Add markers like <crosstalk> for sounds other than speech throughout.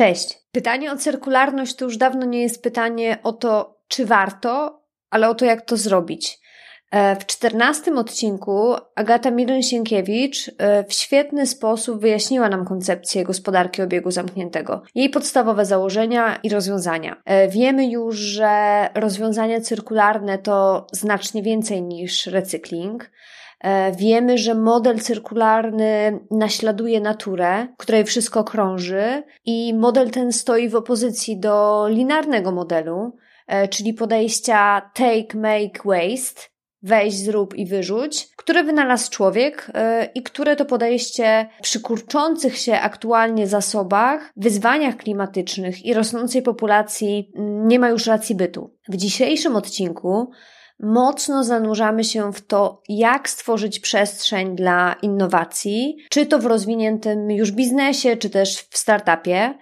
Cześć. Pytanie o cyrkularność to już dawno nie jest pytanie o to, czy warto, ale o to, jak to zrobić. E, w czternastym odcinku Agata Miryn-Sienkiewicz e, w świetny sposób wyjaśniła nam koncepcję gospodarki obiegu zamkniętego, jej podstawowe założenia i rozwiązania. E, wiemy już, że rozwiązania cyrkularne to znacznie więcej niż recykling. Wiemy, że model cyrkularny naśladuje naturę, której wszystko krąży, i model ten stoi w opozycji do linarnego modelu, czyli podejścia take, make, waste, weź, zrób i wyrzuć, które wynalazł człowiek yy, i które to podejście przy kurczących się aktualnie zasobach, wyzwaniach klimatycznych i rosnącej populacji mm, nie ma już racji bytu. W dzisiejszym odcinku mocno zanurzamy się w to, jak stworzyć przestrzeń dla innowacji, czy to w rozwiniętym już biznesie, czy też w startupie.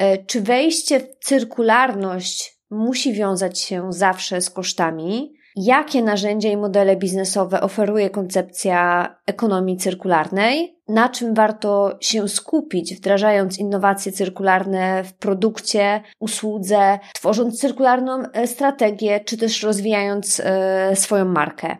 Yy, czy wejście w cyrkularność musi wiązać się zawsze z kosztami? jakie narzędzia i modele biznesowe oferuje koncepcja ekonomii cyrkularnej, na czym warto się skupić, wdrażając innowacje cyrkularne w produkcie, usłudze, tworząc cyrkularną e, strategię, czy też rozwijając e, swoją markę.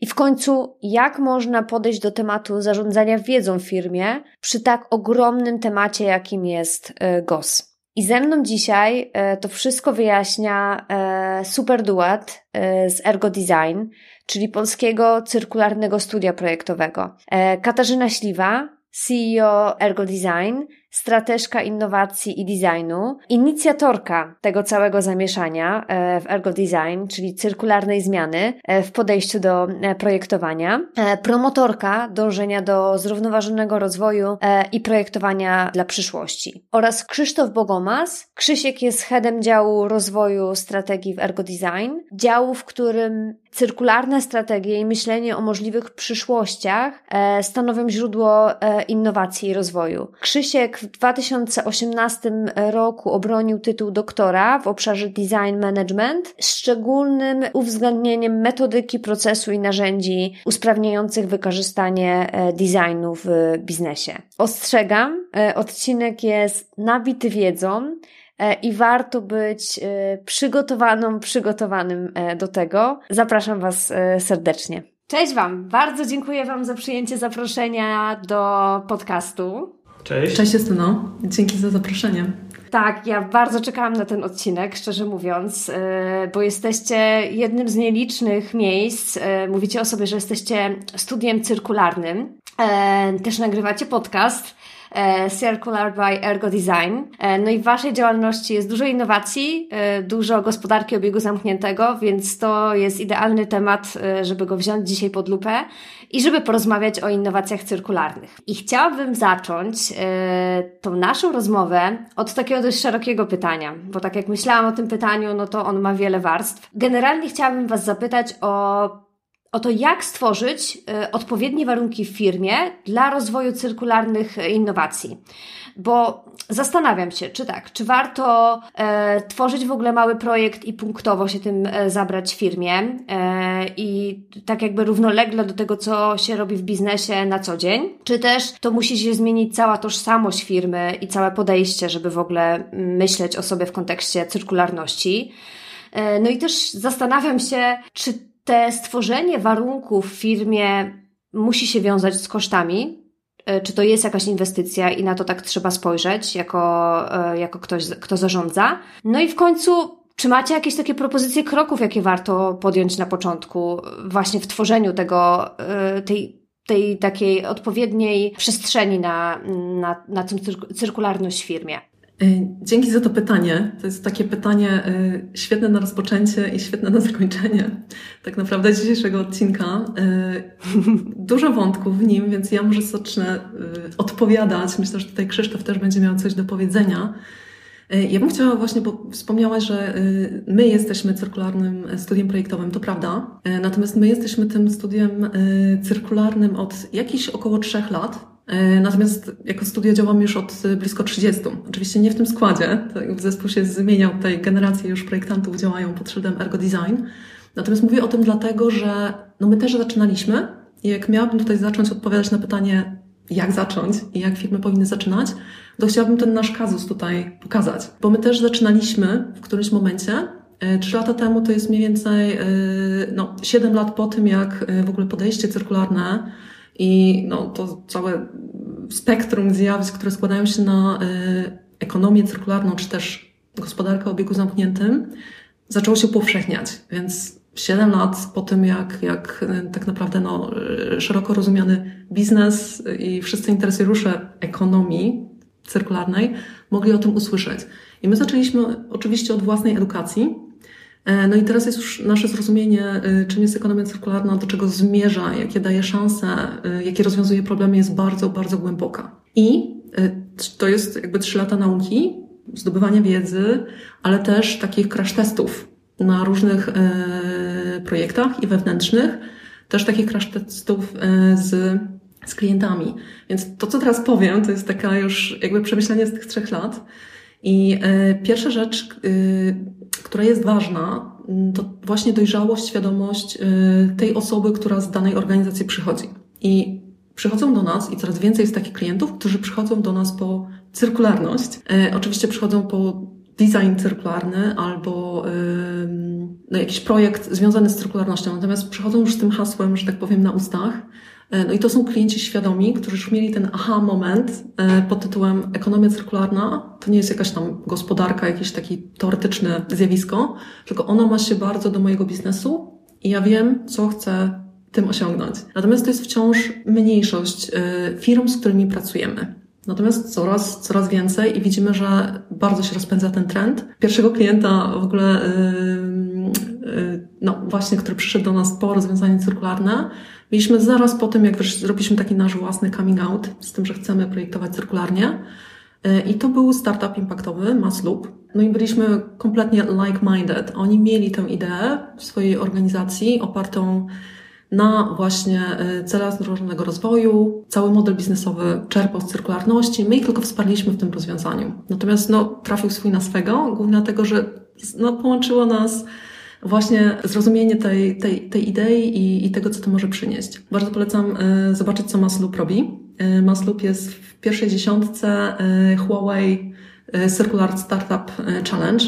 I w końcu, jak można podejść do tematu zarządzania wiedzą w firmie przy tak ogromnym temacie, jakim jest e, GOS? I ze mną dzisiaj e, to wszystko wyjaśnia e, super duet e, z Ergo Design, czyli polskiego cyrkularnego studia projektowego. Katarzyna Śliwa, CEO Ergo Design, strateżka innowacji i designu, inicjatorka tego całego zamieszania e, w Ergo Design, czyli cyrkularnej zmiany e, w podejściu do e, projektowania, promotorka dążenia do zrównoważonego rozwoju i projektowania dla przyszłości. Oraz Krzysztof Bogomas. Krzysiek jest headem działu rozwoju strategii w Ergo Design, działu, w którym cyrkularne strategie i myślenie o możliwych przyszłościach stanowią źródło innowacji i rozwoju. Krzysiek w 2018 roku obronił tytuł doktora w obszarze design management, szczególnym uwzględnieniem metodyki, procesu i narzędzi usprawniających wykorzystanie e, designu w biznesie. Ostrzegam, e, odcinek jest nabity wiedzą, e, i warto być przygotowaną, przygotowanym do tego. Zapraszam Was serdecznie. Cześć Wam! Bardzo dziękuję Wam za przyjęcie zaproszenia do podcastu. Cześć. Cześć Justyno, dzięki za zaproszenie. Tak, ja bardzo czekałam na ten odcinek, szczerze mówiąc, e, bo jesteście jednym z nielicznych miejsc. E, mówicie o sobie, że jesteście studiem cyrkularnym. E, też nagrywacie podcast. Circular by Ergo Design. No i w Waszej działalności jest dużo innowacji, dużo gospodarki obiegu zamkniętego, więc to jest idealny temat, żeby go wziąć dzisiaj pod lupę i żeby porozmawiać o innowacjach cyrkularnych. I chciałabym zacząć e, tą naszą rozmowę od takiego dość szerokiego pytania, bo tak jak myślałam o tym pytaniu, no to on ma wiele warstw. Generalnie chciałabym Was zapytać o o to, jak stworzyć e, odpowiednie warunki w firmie dla rozwoju cyrkularnych innowacji bo zastanawiam się, czy tak, czy warto e, tworzyć w ogóle mały projekt i punktowo się tym e, zabrać firmie e, i tak jakby równolegle do tego, co się robi w biznesie na co dzień, czy też to musi się zmienić cała tożsamość firmy i całe podejście, żeby w ogóle myśleć o sobie w kontekście cyrkularności. E, no i też zastanawiam się, czy te stworzenie warunków w firmie musi się wiązać z kosztami, E, czy to jest jakaś inwestycja i na to tak trzeba spojrzeć jako, e, jako ktoś, kto zarządza. No i w końcu, czy macie jakieś takie propozycje kroków, jakie warto podjąć na początku, właśnie w tworzeniu tego, e, tej, tej takiej odpowiedniej przestrzeni na, na, na tę cyrkularność w firmie? Dzięki za to pytanie. To jest takie pytanie świetne na rozpoczęcie i świetne na zakończenie tak naprawdę dzisiejszego odcinka. <laughs> Dużo wątków w nim, więc ja może zacznę odpowiadać. Myślę, że tutaj Krzysztof też będzie miał coś do powiedzenia. Ja bym chciała właśnie, bo wspomniałaś, że my jesteśmy cyrkularnym studiem projektowym, to prawda. Natomiast my jesteśmy tym studiem cyrkularnym od jakichś około trzech lat. Natomiast jako studio działamy już od blisko 30. Oczywiście nie w tym składzie. Tak, zespół się zmieniał, tutaj generacje już projektantów działają pod szyldem Ergo Design. Natomiast mówię o tym dlatego, że no my też zaczynaliśmy i jak miałabym tutaj zacząć odpowiadać na pytanie, jak zacząć i jak firmy powinny zaczynać, to chciałabym ten nasz kazus tutaj pokazać. Bo my też zaczynaliśmy w którymś momencie. E, trzy lata temu to jest mniej więcej e, no, 7 lat po tym, jak e, w ogóle podejście cyrkularne i no, to całe spektrum zjawisk, które składają się na ekonomię cyrkularną, czy też gospodarkę o obiegu zamkniętym, zaczęło się upowszechniać. Więc 7 lat po tym, jak, jak tak naprawdę no, szeroko rozumiany biznes i wszyscy interesariusze ekonomii cyrkularnej mogli o tym usłyszeć. I my zaczęliśmy oczywiście od własnej edukacji. E, no i teraz jest już nasze zrozumienie, e, czym jest ekonomia cyrkularna, do czego zmierza, jakie daje szanse, e, jakie rozwiązuje problemy, jest bardzo, bardzo głęboka. I to jest jakby trzy lata nauki, zdobywania wiedzy, ale też takich crash testów na różnych projektach i wewnętrznych, też takich crash testów z z klientami. Więc to, co teraz powiem, to jest taka już jakby przemyślenie z tych trzech lat. I e, pierwsza rzecz, y, która jest ważna, mm, to właśnie dojrzałość, świadomość y, tej osoby, która z danej organizacji przychodzi. I przychodzą do nas i coraz więcej jest takich klientów, którzy przychodzą do nas po cyrkularność. E, oczywiście przychodzą po design cyrkularny albo no, jakiś projekt związany z cyrkularnością, natomiast przychodzą już z tym hasłem, że tak powiem, na ustach no i to są klienci świadomi, którzy już mieli ten aha moment e, pod tytułem ekonomia cyrkularna. To nie jest jakaś tam gospodarka, jakieś takie teoretyczne zjawisko, tylko ono ma się bardzo do mojego biznesu i ja wiem, co chcę tym osiągnąć. Natomiast to jest wciąż mniejszość e, firm, z którymi pracujemy. Natomiast coraz, coraz więcej i widzimy, że bardzo się rozpędza ten trend. Pierwszego klienta w ogóle, no właśnie, który przyszedł do nas po rozwiązanie cyrkularne, Mieliśmy zaraz po tym, jak zrobiliśmy taki nasz własny coming out, z tym, że chcemy projektować cyrkularnie. E, I to był startup impaktowy, Masloop. No i byliśmy kompletnie like-minded. Oni mieli tę ideę w swojej organizacji opartą na właśnie e, celach zrównoważonego rozwoju. Cały model biznesowy czerpał z cyrkularności. My ich tylko wsparliśmy w tym rozwiązaniu. Natomiast no, trafił swój na swego, głównie dlatego, że no, połączyło nas właśnie zrozumienie tej, tej, tej idei i, i tego, co to może przynieść. Bardzo polecam e, zobaczyć, co Masloop robi. E, Masloop jest w pierwszej dziesiątce e, Huawei Circular Startup Challenge.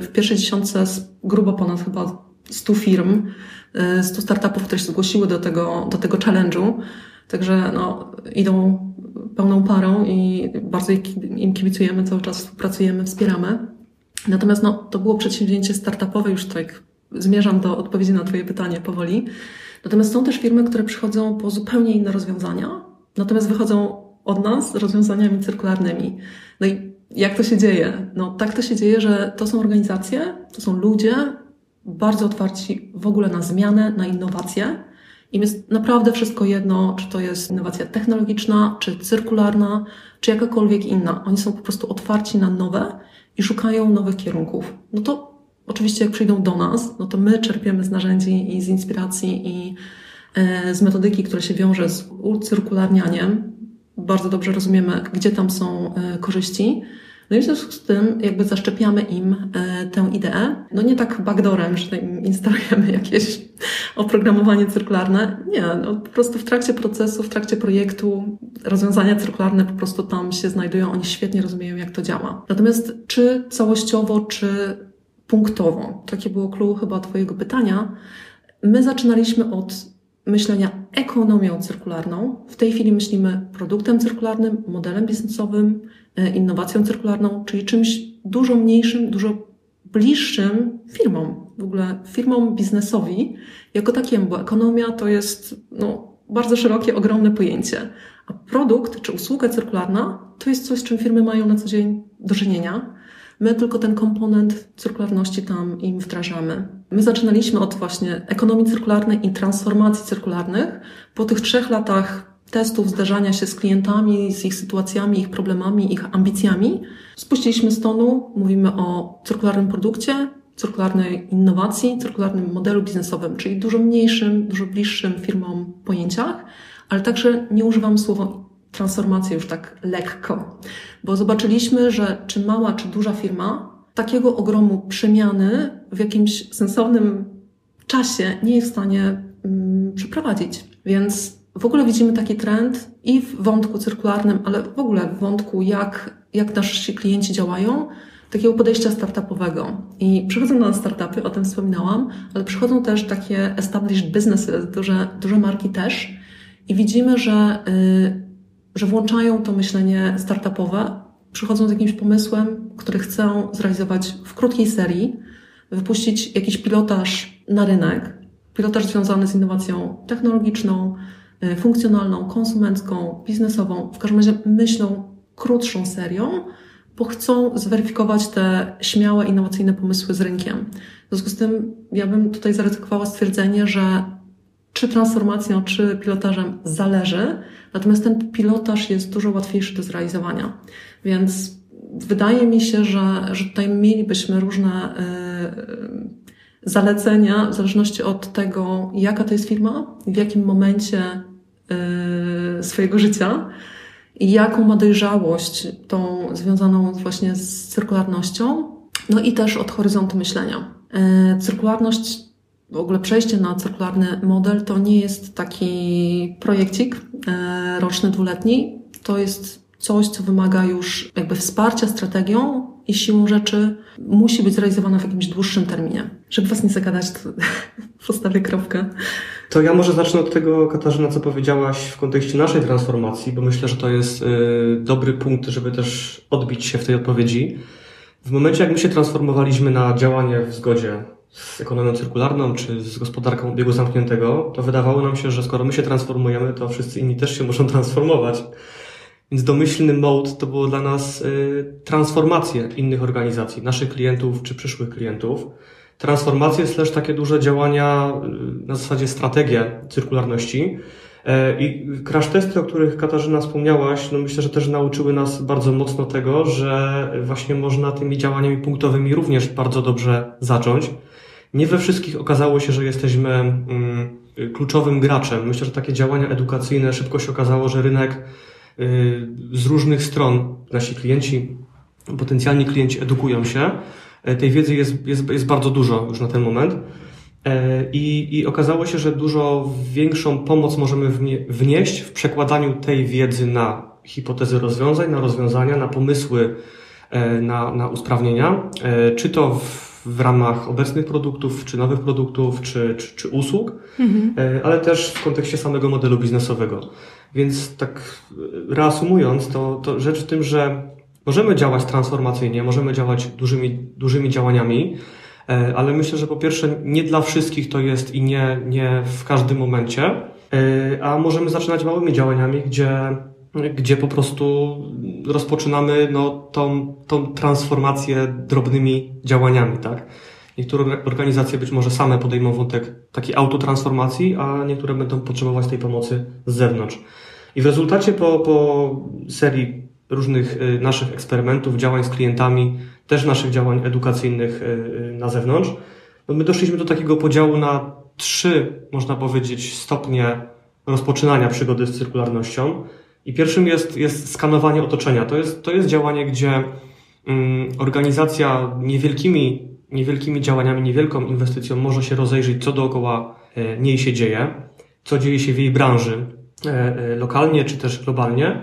W pierwszej dziesiątce grubo ponad chyba 100 firm, 100 startupów, które się zgłosiły do tego, do tego challenge'u. Także no, idą pełną parą i bardzo im kibicujemy, cały czas współpracujemy, wspieramy. Natomiast no, to było przedsięwzięcie startupowe, już tak zmierzam do odpowiedzi na Twoje pytanie powoli. Natomiast są też firmy, które przychodzą po zupełnie inne rozwiązania, natomiast wychodzą od nas z rozwiązaniami cyrkularnymi. No i jak to się dzieje? No tak to się dzieje, że to są organizacje, to są ludzie bardzo otwarci w ogóle na zmianę, na innowacje. Im jest naprawdę wszystko jedno, czy to jest innowacja technologiczna, czy cyrkularna, czy jakakolwiek inna. Oni są po prostu otwarci na nowe i szukają nowych kierunków. No to oczywiście jak przyjdą do nas, no to my czerpiemy z narzędzi i z inspiracji i e, z metodyki, która się wiąże z ucyrkularnianiem. Bardzo dobrze rozumiemy, gdzie tam są e, korzyści. No i w związku z tym jakby zaszczepiamy im e, tę ideę. No nie tak backdoorem, że im instalujemy <laughs> jakieś oprogramowanie cyrkularne. Nie, no po prostu w trakcie procesu, w trakcie projektu rozwiązania cyrkularne po prostu tam się znajdują, oni świetnie rozumieją, jak to działa. Natomiast czy całościowo, czy punktowo, takie było clue chyba Twojego pytania, my zaczynaliśmy od myślenia ekonomią cyrkularną. W tej chwili myślimy produktem cyrkularnym, modelem biznesowym, innowacją cyrkularną, czyli czymś dużo mniejszym, dużo bliższym firmom, w ogóle firmom biznesowi jako takiemu, bo ekonomia to jest no, bardzo szerokie, ogromne pojęcie. A produkt czy usługa cyrkularna to jest coś, z czym firmy mają na co dzień do czynienia. My tylko ten komponent cyrkularności tam im wdrażamy. My zaczynaliśmy od właśnie ekonomii cyrkularnej i transformacji cyrkularnych. Po tych trzech latach testów, zderzania się z klientami, z ich sytuacjami, ich problemami, ich ambicjami, spuściliśmy z tonu, mówimy o cyrkularnym produkcie, cyrkularnej innowacji, cyrkularnym modelu biznesowym, czyli dużo mniejszym, dużo bliższym firmom pojęciach, ale także nie używam słowa transformacja już tak lekko, bo zobaczyliśmy, że czy mała, czy duża firma takiego ogromu przemiany w jakimś sensownym czasie nie jest w stanie mm, przeprowadzić. Więc w ogóle widzimy taki trend i w wątku cyrkularnym, ale w ogóle w wątku, jak, jak nasi klienci działają, takiego podejścia startupowego. I przychodzą do nas startupy, o tym wspominałam, ale przychodzą też takie established businesses, duże, duże marki też. I widzimy, że, yy, że włączają to myślenie startupowe, przychodzą z jakimś pomysłem, który chcą zrealizować w krótkiej serii, wypuścić jakiś pilotaż na rynek, pilotaż związany z innowacją technologiczną, funkcjonalną, konsumencką, biznesową. W każdym razie myślą krótszą serią, bo chcą zweryfikować te śmiałe, innowacyjne pomysły z rynkiem. W związku z tym ja bym tutaj zaryzykowała stwierdzenie, że czy transformacją, czy pilotażem zależy, natomiast ten pilotaż jest dużo łatwiejszy do zrealizowania. Więc wydaje mi się, że, że tutaj mielibyśmy różne y, zalecenia w zależności od tego, jaka to jest firma, w jakim momencie y, swojego życia i jaką ma dojrzałość tą związaną właśnie z cyrkularnością, no i też od horyzontu myślenia. Y, cyrkularność w ogóle przejście na cyrkularny model to nie jest taki projekcik roczny, dwuletni. To jest coś, co wymaga już jakby wsparcia strategią i siłą rzeczy musi być zrealizowana w jakimś dłuższym terminie. Żeby was nie zagadać, to <laughs> postawię kropkę. To ja może zacznę od tego, Katarzyna, co powiedziałaś w kontekście naszej transformacji, bo myślę, że to jest y, dobry punkt, żeby też odbić się w tej odpowiedzi. W momencie, jak my się transformowaliśmy na działanie w zgodzie z ekonomią cyrkularną czy z gospodarką obiegu zamkniętego, to wydawało nam się, że skoro my się transformujemy, to wszyscy inni też się muszą <laughs> transformować. Więc domyślny mode to było dla nas y, transformacje innych organizacji, naszych klientów czy przyszłych klientów. Transformacje slash takie duże działania y, na zasadzie strategia cyrkularności. E, I crash testy, o których Katarzyna wspomniałaś, no myślę, że też nauczyły nas bardzo mocno tego, że właśnie można tymi działaniami punktowymi również bardzo dobrze zacząć. Nie we wszystkich okazało się, że jesteśmy mm, kluczowym graczem. Myślę, że takie działania edukacyjne szybko się okazało, że rynek Y, z różnych stron nasi klienci, potencjalni klienci edukują się. E, tej wiedzy jest, jest, jest bardzo dużo już na ten moment. E, I, I okazało się, że dużo większą pomoc możemy wnieść w przekładaniu tej wiedzy na hipotezy rozwiązań, na rozwiązania, na pomysły, e, na, na usprawnienia, czy to w, w ramach obecnych produktów, czy nowych produktów, czy, czy, czy usług, mhm. ale też w kontekście samego modelu biznesowego. Więc tak reasumując, to, to rzecz w tym, że możemy działać transformacyjnie, możemy działać dużymi, dużymi działaniami, e, ale myślę, że po pierwsze nie dla wszystkich to jest i nie, nie w każdym momencie, e, a możemy zaczynać małymi działaniami, gdzie, gdzie po prostu rozpoczynamy no, tą, tą transformację drobnymi działaniami, tak? Niektóre organizacje być może same podejmą wątek takiej autotransformacji, a niektóre będą potrzebować tej pomocy z zewnątrz. I w rezultacie po, po serii różnych y, naszych eksperymentów, działań z klientami, też naszych działań edukacyjnych y, y, na zewnątrz, no my doszliśmy do takiego podziału na trzy, można powiedzieć, stopnie rozpoczynania przygody z cyrkularnością. I pierwszym jest, jest skanowanie otoczenia. To jest, to jest działanie, gdzie mm, organizacja niewielkimi, niewielkimi działaniami, niewielką inwestycją może się rozejrzeć, co dookoła niej się dzieje, co dzieje się w jej branży, E, e, lokalnie czy też globalnie,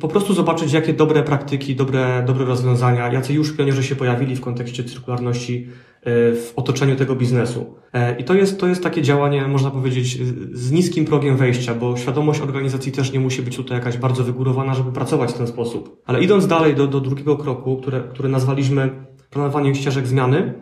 po prostu zobaczyć, jakie dobre praktyki, dobre, dobre rozwiązania, jacy już pionierzy się pojawili w kontekście cyrkularności e, w otoczeniu tego biznesu. I to jest, to jest takie działanie, można powiedzieć, z niskim progiem wejścia, bo świadomość organizacji też nie musi być tutaj jakaś bardzo wygórowana, żeby pracować w ten sposób. Ale idąc dalej do, do drugiego kroku, które, który nazwaliśmy planowaniem ścieżek zmiany, mm,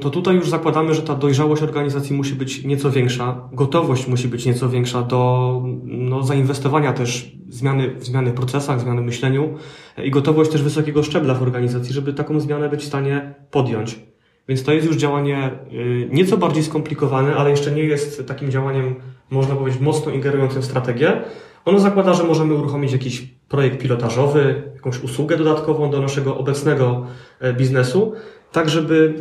to tutaj już zakładamy, że ta dojrzałość organizacji musi być nieco większa, gotowość musi być nieco większa do no, zainwestowania też zmiany, w zmiany w procesach, zmiany w myśleniu i gotowość też wysokiego szczebla w organizacji, żeby taką zmianę być w stanie podjąć. Więc to jest już działanie y, nieco bardziej skomplikowane, ale jeszcze nie jest takim działaniem, można powiedzieć, mocno ingerującym w strategię. Ono zakłada, że możemy uruchomić jakiś projekt pilotażowy, jakąś usługę dodatkową do naszego obecnego e, biznesu, tak żeby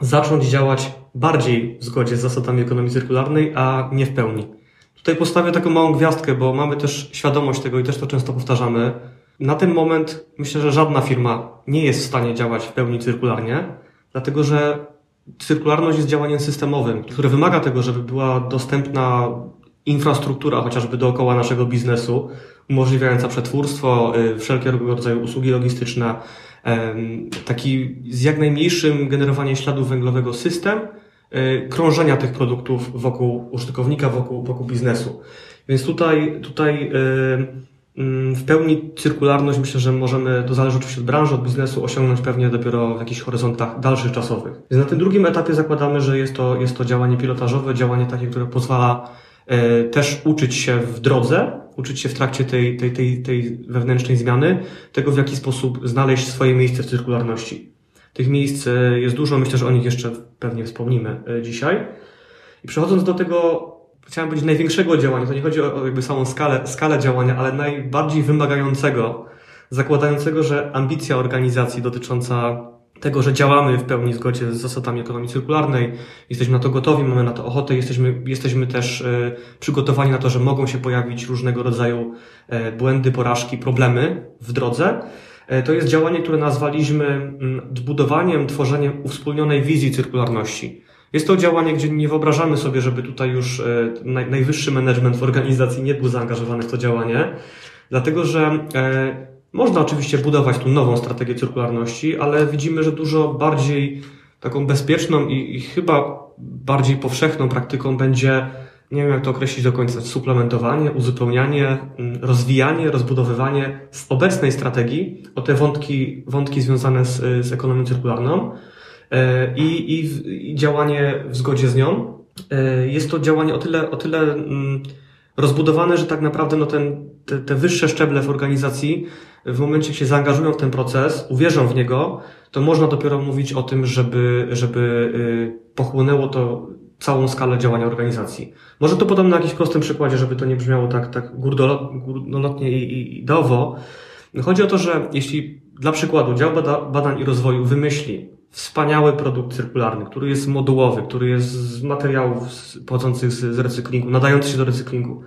zacząć działać bardziej w zgodzie z zasadami ekonomii cyrkularnej, a nie w pełni. Tutaj postawię taką małą gwiazdkę, bo mamy też świadomość tego i też to często powtarzamy. Na ten moment myślę, że żadna firma nie jest w stanie działać w pełni cyrkularnie, dlatego że cyrkularność jest działaniem systemowym, które wymaga tego, żeby była dostępna infrastruktura chociażby dookoła naszego biznesu, umożliwiająca przetwórstwo, y, wszelkiego rodzaju usługi logistyczne, taki z jak najmniejszym generowaniem śladu węglowego system y, krążenia tych produktów wokół użytkownika, wokół, wokół biznesu. Więc tutaj, tutaj y, mm, w pełni cyrkularność myślę, że możemy, to zależy oczywiście od branży, od biznesu, osiągnąć pewnie dopiero w jakichś horyzontach dalszych czasowych. Więc na tym drugim etapie zakładamy, że jest to, jest to działanie pilotażowe, działanie takie, które pozwala E, też uczyć się w drodze, uczyć się w trakcie tej, tej, tej, tej wewnętrznej zmiany, tego w jaki sposób znaleźć swoje miejsce w cyrkularności. Tych miejsc e, jest dużo, myślę, że o nich jeszcze pewnie wspomnimy e, dzisiaj. I przechodząc do tego, chciałem powiedzieć, największego działania, to nie chodzi o jakby samą skalę, skalę działania, ale najbardziej wymagającego, zakładającego, że ambicja organizacji dotycząca tego, że działamy w pełni zgodzie z zasadami ekonomii cyrkularnej, jesteśmy na to gotowi, mamy na to ochotę, jesteśmy, jesteśmy też e, przygotowani na to, że mogą się pojawić różnego rodzaju e, błędy, porażki, problemy w drodze. E, to jest działanie, które nazwaliśmy mm, budowaniem, tworzeniem uwspólnionej wizji cyrkularności. Jest to działanie, gdzie nie wyobrażamy sobie, żeby tutaj już najwyższy management w organizacji nie był zaangażowany w to działanie, dlatego że można oczywiście budować tu nową strategię cyrkularności, ale widzimy, że dużo bardziej taką bezpieczną i, i chyba bardziej powszechną praktyką będzie, nie wiem jak to określić do końca, suplementowanie, uzupełnianie, mm, rozwijanie, rozbudowywanie z obecnej strategii o te wątki, wątki związane z, z ekonomią cyrkularną e, i, i, i działanie w zgodzie z nią. E, jest to działanie o tyle, o tyle mm, rozbudowane, że tak naprawdę no ten, te, te wyższe szczeble w organizacji w momencie, jak się zaangażują w ten proces, uwierzą w niego, to można dopiero mówić o tym, żeby, żeby y, pochłonęło to całą skalę działania organizacji. Może to podam na jakimś prostym przykładzie, żeby to nie brzmiało tak, tak górnolotnie i, i ideowo. Chodzi o to, że jeśli dla przykładu dział badań i rozwoju wymyśli wspaniały produkt cyrkularny, który jest modułowy, który jest z materiałów pochodzących z recyklingu, nadający się do recyklingu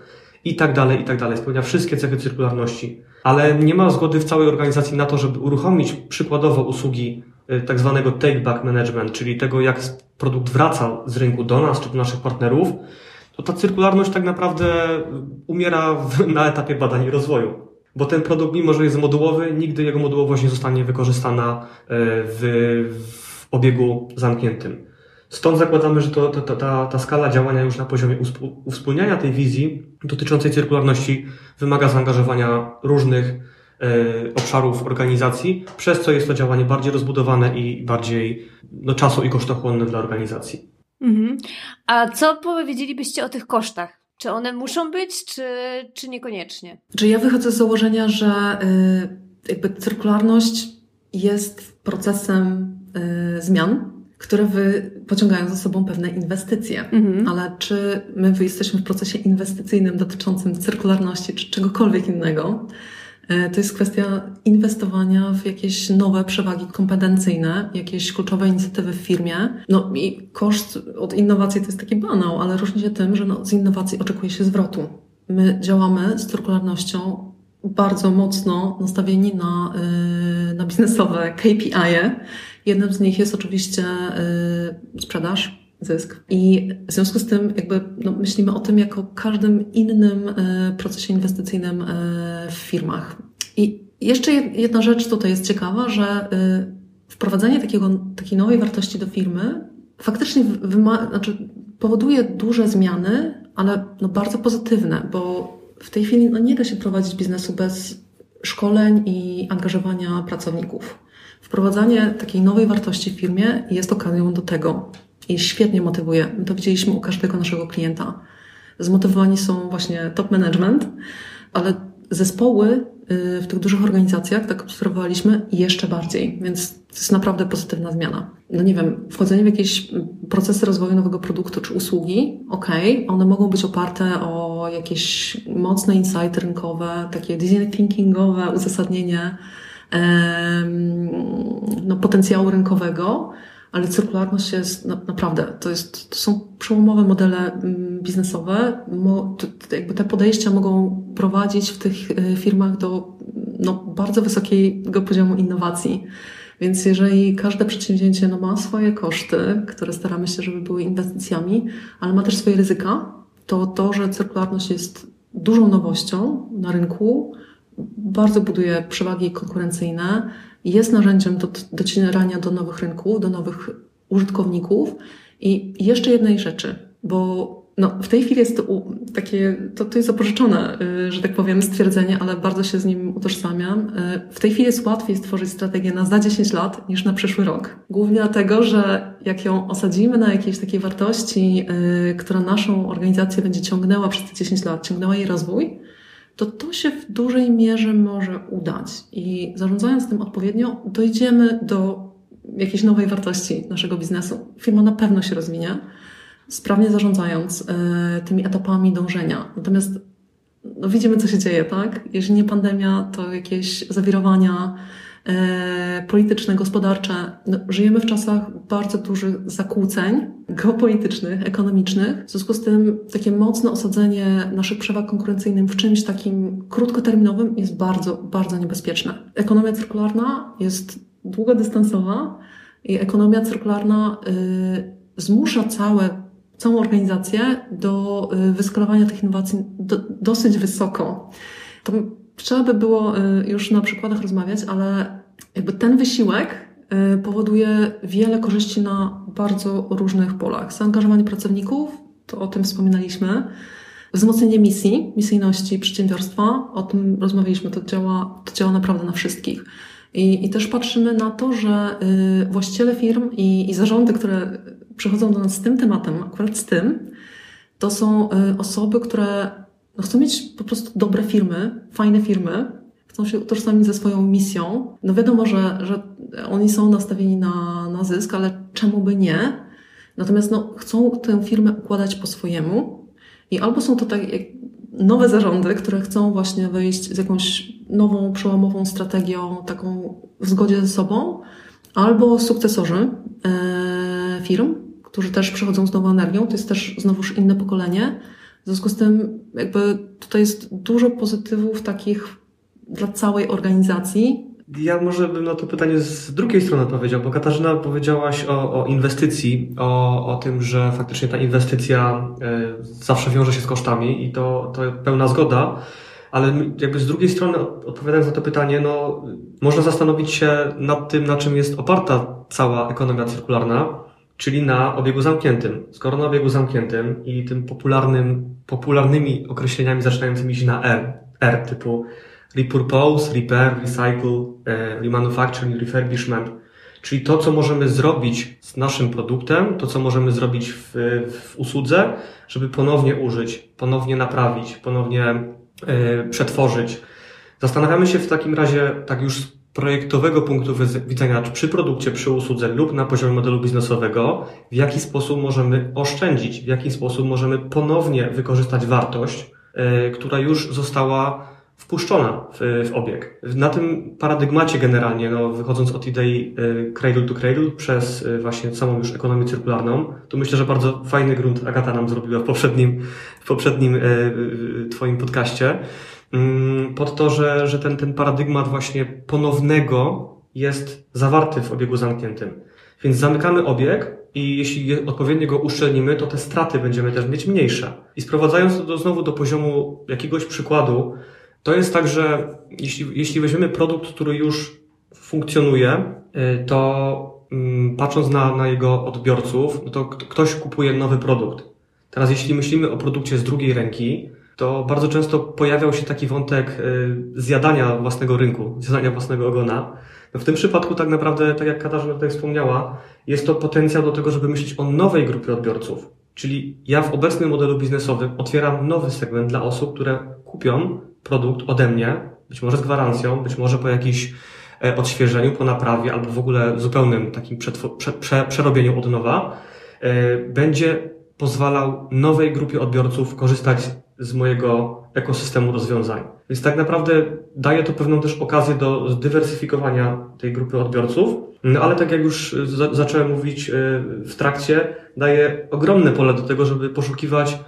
i tak dalej, i tak dalej, spełnia wszystkie cechy cyrkularności, ale nie ma zgody w całej organizacji na to, żeby uruchomić przykładowo usługi y, tak zwanego take-back management, czyli tego, jak produkt wraca z rynku do nas czy do naszych partnerów, to ta cyrkularność tak naprawdę umiera na etapie badań i rozwoju. Bo ten produkt, mimo że jest modułowy, nigdy jego modułowość nie zostanie wykorzystana y, w, w obiegu zamkniętym. Stąd zakładamy, że to, to, ta, ta skala działania już na poziomie uwspólniania tej wizji dotyczącej cyrkularności wymaga zaangażowania różnych e, obszarów organizacji, przez co jest to działanie bardziej rozbudowane i bardziej no, czasu i kosztochłonne dla organizacji. Mhm. A co powiedzielibyście o tych kosztach? Czy one muszą być, czy, czy niekoniecznie? Czy ja wychodzę z założenia, że y, jakby cyrkularność jest procesem y, zmian, które wy, pociągają za sobą pewne inwestycje. Mhm. Ale czy my jesteśmy w procesie inwestycyjnym dotyczącym cyrkularności czy czegokolwiek innego, to jest kwestia inwestowania w jakieś nowe przewagi kompetencyjne, jakieś kluczowe inicjatywy w firmie. No i koszt od innowacji to jest taki banał, ale różni się tym, że no, z innowacji oczekuje się zwrotu. My działamy z cyrkularnością bardzo mocno nastawieni na, yy, na biznesowe KPI, -e, Jednym z nich jest oczywiście y, sprzedaż, zysk. I w związku z tym jakby no, myślimy o tym jako każdym innym y, procesie inwestycyjnym y, w firmach. I jeszcze jedna rzecz tutaj jest ciekawa, że wprowadzenie takiego, takiej nowej wartości do firmy faktycznie wyma- znaczy powoduje duże zmiany, ale no bardzo pozytywne, bo w tej chwili no nie da się prowadzić biznesu bez szkoleń i angażowania pracowników Wprowadzanie takiej nowej wartości w firmie jest okazją do tego i świetnie motywuje. My to widzieliśmy u każdego naszego klienta. Zmotywowani są właśnie top management, ale zespoły y, w tych dużych organizacjach, tak obserwowaliśmy, jeszcze bardziej, więc to jest naprawdę pozytywna zmiana. No nie wiem, wchodzenie w jakieś procesy rozwoju nowego produktu czy usługi, ok, one mogą być oparte o jakieś mocne insighty rynkowe, takie design thinkingowe, uzasadnienie no, potencjału rynkowego, ale cyrkularność jest na, naprawdę, to, jest, to są przełomowe modele mm, biznesowe. Mo, to, jakby te podejścia mogą prowadzić w tych e, firmach do no, bardzo wysokiego poziomu innowacji. Więc jeżeli każde przedsięwzięcie no, ma swoje koszty, które staramy się, żeby były inwestycjami, ale ma też swoje ryzyka, to to, że cyrkularność jest dużą nowością na rynku, bardzo buduje przewagi konkurencyjne, jest narzędziem do docierania do nowych rynków, do nowych użytkowników. I jeszcze jednej rzeczy, bo no, w tej chwili jest to takie, to, to jest zapożyczone, y, że tak powiem, stwierdzenie, ale bardzo się z nim utożsamiam. Y, w tej chwili jest łatwiej stworzyć strategię na za 10 lat niż na przyszły rok. Głównie dlatego, że jak ją osadzimy na jakiejś takiej wartości, y, która naszą organizację będzie ciągnęła przez te 10 lat, ciągnęła jej rozwój, to to się w dużej mierze może udać. I zarządzając tym odpowiednio, dojdziemy do jakiejś nowej wartości naszego biznesu. Firma na pewno się rozwinie, sprawnie zarządzając e, tymi etapami dążenia. Natomiast no, widzimy, co się dzieje, tak? Jeżeli nie pandemia, to jakieś zawirowania, polityczne, gospodarcze. No, żyjemy w czasach bardzo dużych zakłóceń geopolitycznych, ekonomicznych. W związku z tym takie mocne osadzenie naszych przewag konkurencyjnych w czymś takim krótkoterminowym jest bardzo, bardzo niebezpieczne. Ekonomia cyrkularna jest długodystansowa i ekonomia cyrkularna y, zmusza całe, całą organizację do y, wyskalowania tych innowacji do, dosyć wysoko. To Trzeba by było y, już na przykładach rozmawiać, ale jakby ten wysiłek y, powoduje wiele korzyści na bardzo różnych polach. Zaangażowanie pracowników, to o tym wspominaliśmy. Wzmocnienie misji, misyjności przedsiębiorstwa, o tym rozmawialiśmy, to działa, to działa naprawdę na wszystkich. I, I też patrzymy na to, że y, właściciele firm i, i zarządy, które przychodzą do nas z tym tematem, akurat z tym, to są osoby, które no chcą mieć po prostu dobre firmy, fajne firmy, chcą się utożsamić ze swoją misją. No wiadomo, że, że oni są nastawieni na, na zysk, ale czemu by nie? Natomiast no, chcą tę firmę układać po swojemu i albo są to tak nowe zarządy, które chcą właśnie wyjść z jakąś nową, przełomową strategią, taką w zgodzie ze sobą, albo sukcesorzy e, firm, którzy też przychodzą z nową energią, to jest też znowuż inne pokolenie, w związku z tym, jakby tutaj jest dużo pozytywów takich dla całej organizacji. Ja może bym na to pytanie z drugiej strony powiedział, bo Katarzyna powiedziałaś o, o inwestycji, o, o tym, że faktycznie ta inwestycja y, zawsze wiąże się z kosztami i to, to pełna zgoda. Ale jakby z drugiej strony, odpowiadając na to pytanie, no, można zastanowić się nad tym, na czym jest oparta cała ekonomia cyrkularna czyli na obiegu zamkniętym. Skoro na obiegu zamkniętym i tym popularnym, popularnymi określeniami zaczynającymi się na R, R typu repurpose, repair, recycle, e, remanufacturing, refurbishment, czyli to, co możemy zrobić z naszym produktem, to, co możemy zrobić w, w usłudze, żeby ponownie użyć, ponownie naprawić, ponownie e, przetworzyć. Zastanawiamy się w takim razie, tak już projektowego punktu widzenia, czy przy produkcie, przy usłudze lub na poziomie modelu biznesowego, w jaki sposób możemy oszczędzić, w jaki sposób możemy ponownie wykorzystać wartość, yy, która już została wpuszczona w, w, obieg. Na tym paradygmacie generalnie, no, wychodząc od idei yy, cradle to cradle przez yy, właśnie samą już ekonomię cyrkularną, to myślę, że bardzo fajny grunt Agata nam zrobiła w poprzednim, w poprzednim Twoim podcaście. Mm, pod to, że, że ten, ten paradygmat właśnie ponownego jest zawarty w obiegu zamkniętym. Więc zamykamy obieg i jeśli odpowiednio go uszczelnimy, to te straty będziemy też mieć mniejsze. I sprowadzając to do, znowu do poziomu jakiegoś przykładu, to jest tak, że jeśli, jeśli weźmiemy produkt, który już funkcjonuje, y, to mm, patrząc na, na jego odbiorców, no to ktoś kupuje nowy produkt. Teraz jeśli myślimy o produkcie z drugiej ręki, to bardzo często pojawiał się taki wątek zjadania własnego rynku, zjadania własnego ogona. No w tym przypadku tak naprawdę, tak jak Katarzyna tutaj wspomniała, jest to potencjał do tego, żeby myśleć o nowej grupie odbiorców. Czyli ja w obecnym modelu biznesowym otwieram nowy segment dla osób, które kupią produkt ode mnie, być może z gwarancją, być może po jakiejś e, odświeżeniu, po naprawie albo w ogóle zupełnym takim prze, prze, przerobieniu od nowa, e, będzie pozwalał nowej grupie odbiorców korzystać z mojego ekosystemu rozwiązań. Więc tak naprawdę daje to pewną też okazję do zdywersyfikowania tej grupy odbiorców, no ale tak jak już za zacząłem mówić e, w trakcie, daje ogromne pole do tego, żeby poszukiwać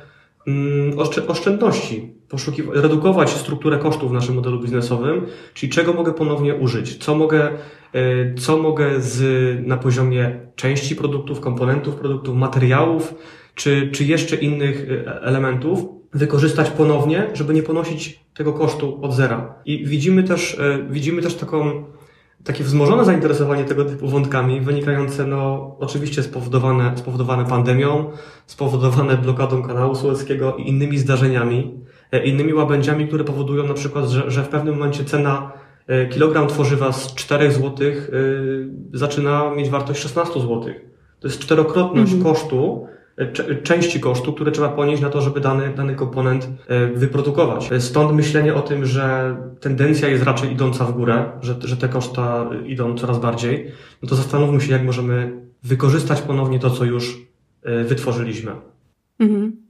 oszczędności, poszukiwać, redukować strukturę kosztów w naszym modelu biznesowym, czyli czego mogę ponownie użyć, co mogę, e, co mogę z, na poziomie części produktów, komponentów produktów, materiałów, czy, czy jeszcze innych e, elementów wykorzystać ponownie, żeby nie ponosić tego kosztu od zera. I widzimy też, e, widzimy też taką, takie wzmożone zainteresowanie tego typu wątkami, wynikające no, oczywiście spowodowane, spowodowane pandemią, spowodowane blokadą kanału sueckiego i innymi zdarzeniami, e, innymi łabędziami, które powodują na przykład, że, że w pewnym momencie cena kilogram tworzywa z 4 zł zaczyna mieć wartość 16 zł. To jest czterokrotność mhm. kosztu, części kosztu, które trzeba ponieść na to, żeby dany, dany komponent e, wyprodukować. Stąd myślenie o tym, że tendencja jest raczej idąca w górę, że, że te koszta idą coraz bardziej, no to zastanówmy się, jak możemy wykorzystać ponownie to, co już e, wytworzyliśmy. Mhm.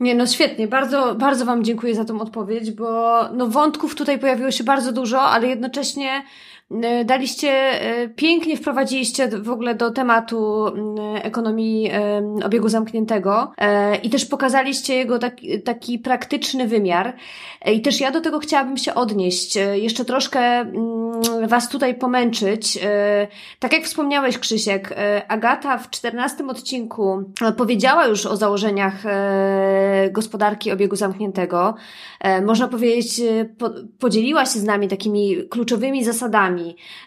Nie, no świetnie. Bardzo, bardzo Wam dziękuję za tą odpowiedź, bo no wątków tutaj pojawiło się bardzo dużo, ale jednocześnie E, daliście, e, pięknie wprowadziliście w ogóle do tematu ekonomii obiegu zamkniętego e, i też pokazaliście jego taki, taki praktyczny wymiar. I też ja do tego chciałabym się odnieść, jeszcze troszkę Was tutaj pomęczyć. Tak jak wspomniałeś, Krzysiek, Agata w czternastym odcinku powiedziała już o założeniach gospodarki obiegu zamkniętego. Można powiedzieć, podzieliła się z nami takimi kluczowymi zasadami,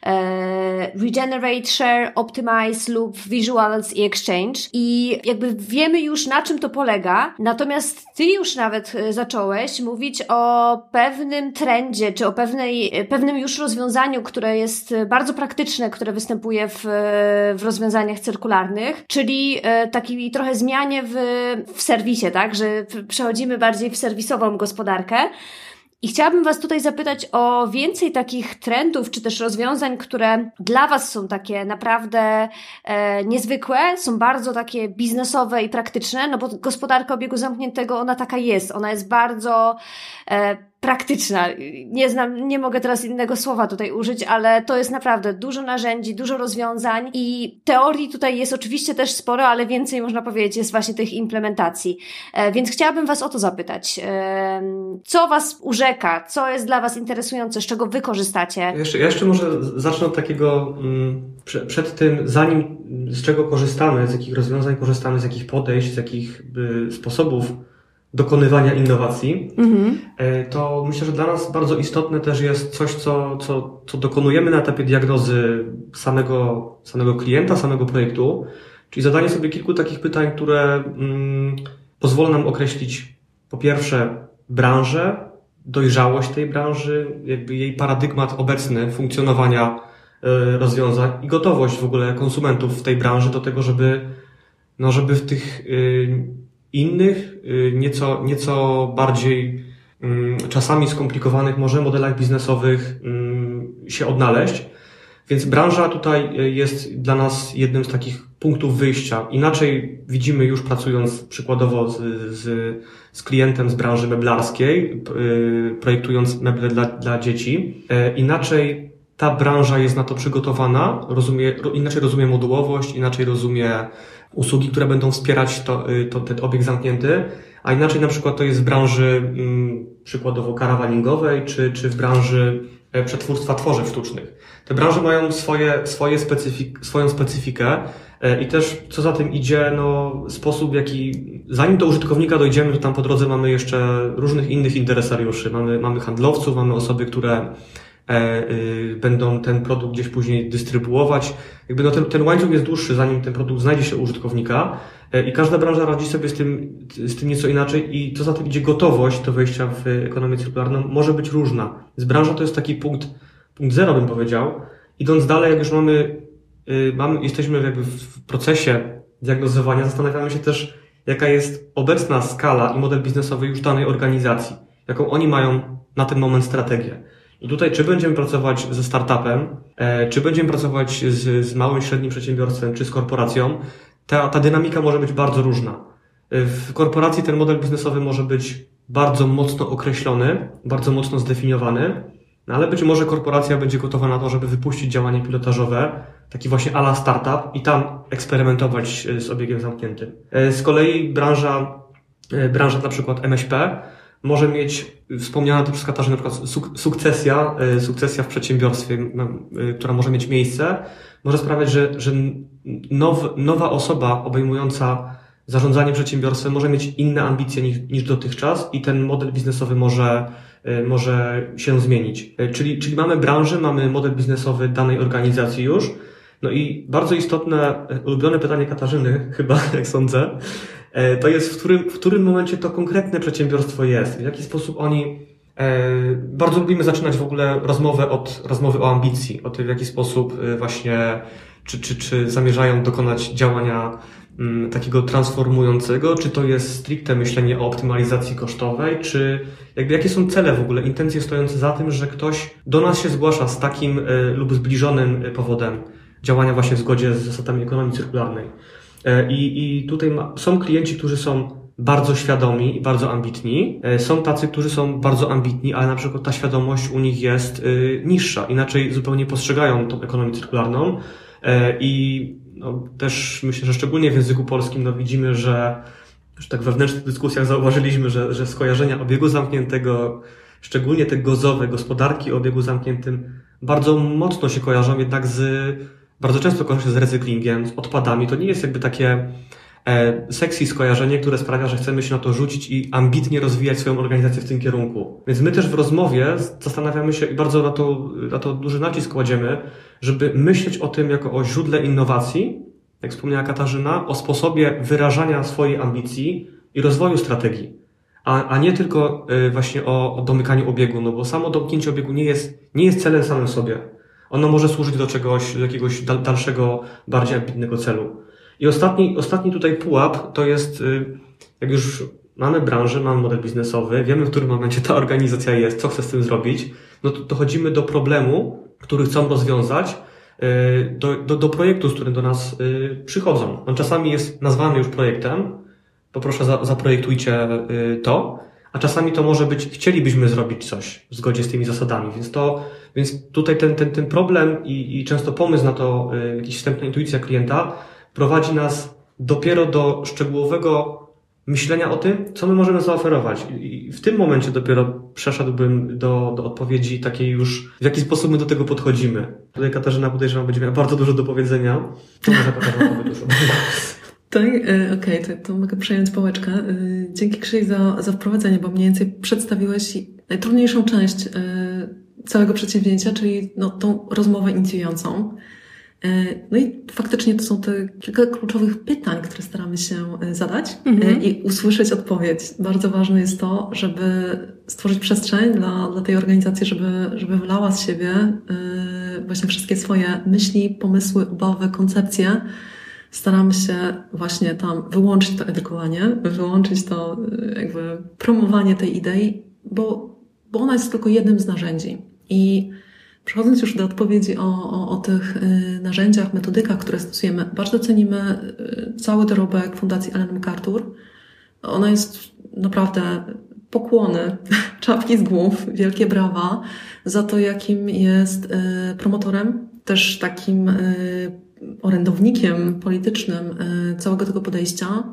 e, Regenerate, Share, Optimize lub Visuals i Exchange. I jakby wiemy już na czym to polega, natomiast ty już nawet e, zacząłeś mówić o pewnym trendzie, czy o pewnej, e, pewnym już rozwiązaniu, które jest bardzo praktyczne, które występuje w, w rozwiązaniach cyrkularnych, czyli takiej trochę zmianie w, w serwisie, tak, że przechodzimy bardziej w serwisową gospodarkę. I chciałabym Was tutaj zapytać o więcej takich trendów, czy też rozwiązań, które dla Was są takie naprawdę e, niezwykłe, są bardzo takie biznesowe i praktyczne, no bo gospodarka obiegu zamkniętego, ona taka jest. Ona jest bardzo e, praktyczna. Nie znam, nie mogę teraz innego słowa tutaj użyć, ale to jest naprawdę dużo narzędzi, dużo rozwiązań i teorii tutaj jest oczywiście też sporo, ale więcej można powiedzieć jest właśnie tych implementacji. E, więc chciałabym Was o to zapytać. E, co Was urzeka? Co jest dla Was interesujące? Z czego Wy korzystacie? Ja jeszcze, ja jeszcze może zacznę od takiego, mm, przed tym, zanim z czego korzystamy, z jakich rozwiązań korzystamy, z jakich podejść, z jakich sposobów dokonywania innowacji, mhm. E, to myślę, że dla nas bardzo istotne też jest coś, co, co, co dokonujemy na etapie diagnozy samego, samego klienta, samego projektu, czyli zadanie sobie kilku takich pytań, które mm, pozwolą nam określić po pierwsze branżę, dojrzałość tej branży, jakby jej paradygmat obecny funkcjonowania y, rozwiązań i gotowość w ogóle konsumentów w tej branży do tego, żeby, no, żeby w tych y, innych, y, nieco, nieco bardziej mm, czasami skomplikowanych może modelach biznesowych mm, się odnaleźć. Więc branża tutaj y, jest dla nas jednym z takich punktów wyjścia. Inaczej widzimy już pracując przykładowo z, z, z klientem z branży meblarskiej, y, projektując meble dla, dla dzieci. Inaczej ta branża jest na to przygotowana, rozumie, inaczej rozumie modułowość, inaczej rozumie usługi, które będą wspierać to, y, to, ten obiekt zamknięty, a inaczej na przykład to jest w branży mm, przykładowo karawaningowej, czy, czy w branży e, przetwórstwa tworzyw sztucznych. Te branże mają swoje, swoje specyfik, swoją specyfikę e, i też co za tym idzie, no, sposób, w jaki zanim do użytkownika dojdziemy, to tam po drodze mamy jeszcze różnych innych interesariuszy. Mamy, mamy handlowców, mamy osoby, które będą ten produkt gdzieś później dystrybuować. Jakby no ten, ten łańcuch jest dłuższy, zanim ten produkt znajdzie się u użytkownika i każda branża radzi sobie z tym, z tym nieco inaczej i co za tym idzie gotowość do wejścia w ekonomię cyrkularną może być różna. Z branża to jest taki punkt, punkt zero bym powiedział. Idąc dalej, jak już mamy, mamy jesteśmy jakby w procesie diagnozowania, zastanawiamy się też, jaka jest obecna skala i model biznesowy już danej organizacji, jaką oni mają na ten moment strategię. I tutaj, czy będziemy pracować ze startupem, e, czy będziemy pracować z, z małym, średnim przedsiębiorstwem, czy z korporacją, ta, ta dynamika może być bardzo różna. E, w korporacji ten model biznesowy może być bardzo mocno określony, bardzo mocno zdefiniowany, no ale być może korporacja będzie gotowa na to, żeby wypuścić działanie pilotażowe, taki właśnie ala startup i tam eksperymentować e, z obiegiem zamkniętym. Z kolei branża, branża na przykład MŚP może mieć wspomniana tu przez Katarzynę na przykład sukcesja, sukcesja w przedsiębiorstwie, która może mieć miejsce, może sprawiać, że, że now, nowa osoba obejmująca zarządzanie przedsiębiorstwem może mieć inne ambicje niż, niż dotychczas i ten model biznesowy może, może się zmienić. Czyli, czyli mamy branżę, mamy model biznesowy danej organizacji już, no i bardzo istotne, e, ulubione pytanie Katarzyny, <laughs> chyba, jak sądzę, e, to jest, w którym, w którym momencie to konkretne przedsiębiorstwo jest, w jaki sposób oni. E, bardzo lubimy zaczynać w ogóle rozmowę od rozmowy o ambicji, o tym, w jaki sposób właśnie, czy, czy, czy zamierzają dokonać działania mm, takiego transformującego, czy to jest stricte myślenie o optymalizacji kosztowej, czy jakby jakie są cele w ogóle, intencje stojące za tym, że ktoś do nas się zgłasza z takim lub zbliżonym powodem działania właśnie w zgodzie z zasadami ekonomii cyrkularnej. E, I, i tutaj ma, są klienci, którzy są bardzo świadomi i bardzo ambitni. E, są tacy, którzy są bardzo ambitni, ale na przykład ta świadomość u nich jest y, niższa, inaczej zupełnie postrzegają tą ekonomię cyrkularną. E, I no, też myślę, że szczególnie w języku polskim no, widzimy, że już tak wewnętrznych dyskusjach zauważyliśmy, że, że skojarzenia obiegu zamkniętego, szczególnie te gozowe, gospodarki o obiegu zamkniętym, bardzo mocno się kojarzą jednak z bardzo często kojarzy się z recyklingiem, z odpadami. To nie jest jakby takie e, sexy skojarzenie, które sprawia, że chcemy się na to rzucić i ambitnie rozwijać swoją organizację w tym kierunku. Więc my też w rozmowie zastanawiamy się i bardzo na to, na to duży nacisk kładziemy, żeby myśleć o tym jako o źródle innowacji, jak wspomniała Katarzyna, o sposobie wyrażania swojej ambicji i rozwoju strategii. A, a nie tylko y, właśnie o, o domykaniu obiegu, no bo samo domknięcie obiegu nie jest, nie jest celem samym sobie. Ono może służyć do czegoś, do jakiegoś dalszego, bardziej ambitnego celu. I ostatni, ostatni tutaj pułap to jest, y, jak już mamy branżę, mamy model biznesowy, wiemy w którym momencie ta organizacja jest, co chce z tym zrobić, no to dochodzimy do problemu, który chcą rozwiązać, y, do, do, do projektu, z którym do nas y, przychodzą. On czasami jest nazwany już projektem, poproszę zaprojektujcie to, a czasami to może być, chcielibyśmy zrobić coś w zgodzie z tymi zasadami, więc to, więc tutaj ten, ten, ten problem i, i często pomysł na to, y, jakiś wstępna intuicja klienta prowadzi nas dopiero do szczegółowego myślenia o tym, co my możemy zaoferować. I w tym momencie dopiero przeszedłbym do, do odpowiedzi takiej już, w jaki sposób my do tego podchodzimy. Tutaj Katarzyna podejrzewam będzie miała bardzo dużo do powiedzenia. To może Katarzyna dużo. <laughs> Tak, okej, okay, to, to mogę przejąć pałeczkę. E, dzięki Krzyś za, za wprowadzenie, bo mniej więcej przedstawiłeś najtrudniejszą część całego przedsięwzięcia, czyli no, tą rozmowę inicjującą. No i faktycznie to są te kilka kluczowych pytań, które staramy się zadać mhm. i usłyszeć odpowiedź. Bardzo ważne jest to, żeby stworzyć przestrzeń dla, dla tej organizacji, żeby, żeby wylała z siebie właśnie wszystkie swoje myśli, pomysły, obawy, koncepcje, staramy się właśnie tam wyłączyć to edukowanie, wyłączyć to jakby promowanie tej idei, bo, bo ona jest tylko jednym z narzędzi. I przechodząc już do odpowiedzi o, o, o tych y, narzędziach, metodykach, które stosujemy, bardzo cenimy y, cały dorobek Fundacji Ellen MacArthur. Ona jest naprawdę pokłony, <laughs> czapki z głów, wielkie brawa za to, jakim jest promotorem, też takim orędownikiem politycznym całego tego podejścia.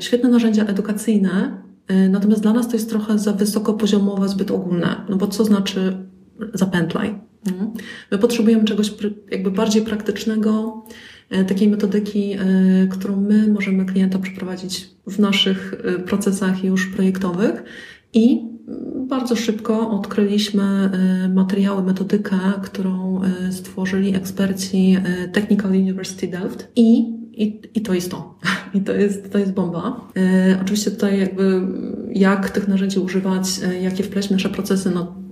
Świetne narzędzia edukacyjne, natomiast dla nas to jest trochę za wysokopoziomowe, zbyt ogólne. No bo co znaczy zapętlaj? Mhm. My potrzebujemy czegoś jakby bardziej praktycznego, takiej metodyki, którą my możemy klienta przeprowadzić w naszych procesach już projektowych i bardzo szybko odkryliśmy materiały, metodykę, którą stworzyli eksperci Technical University Delft i i, I to jest to. <laughs> I to jest, to jest bomba. E, oczywiście tutaj jakby jak tych narzędzi używać, e, jakie wpleść nasze procesy, no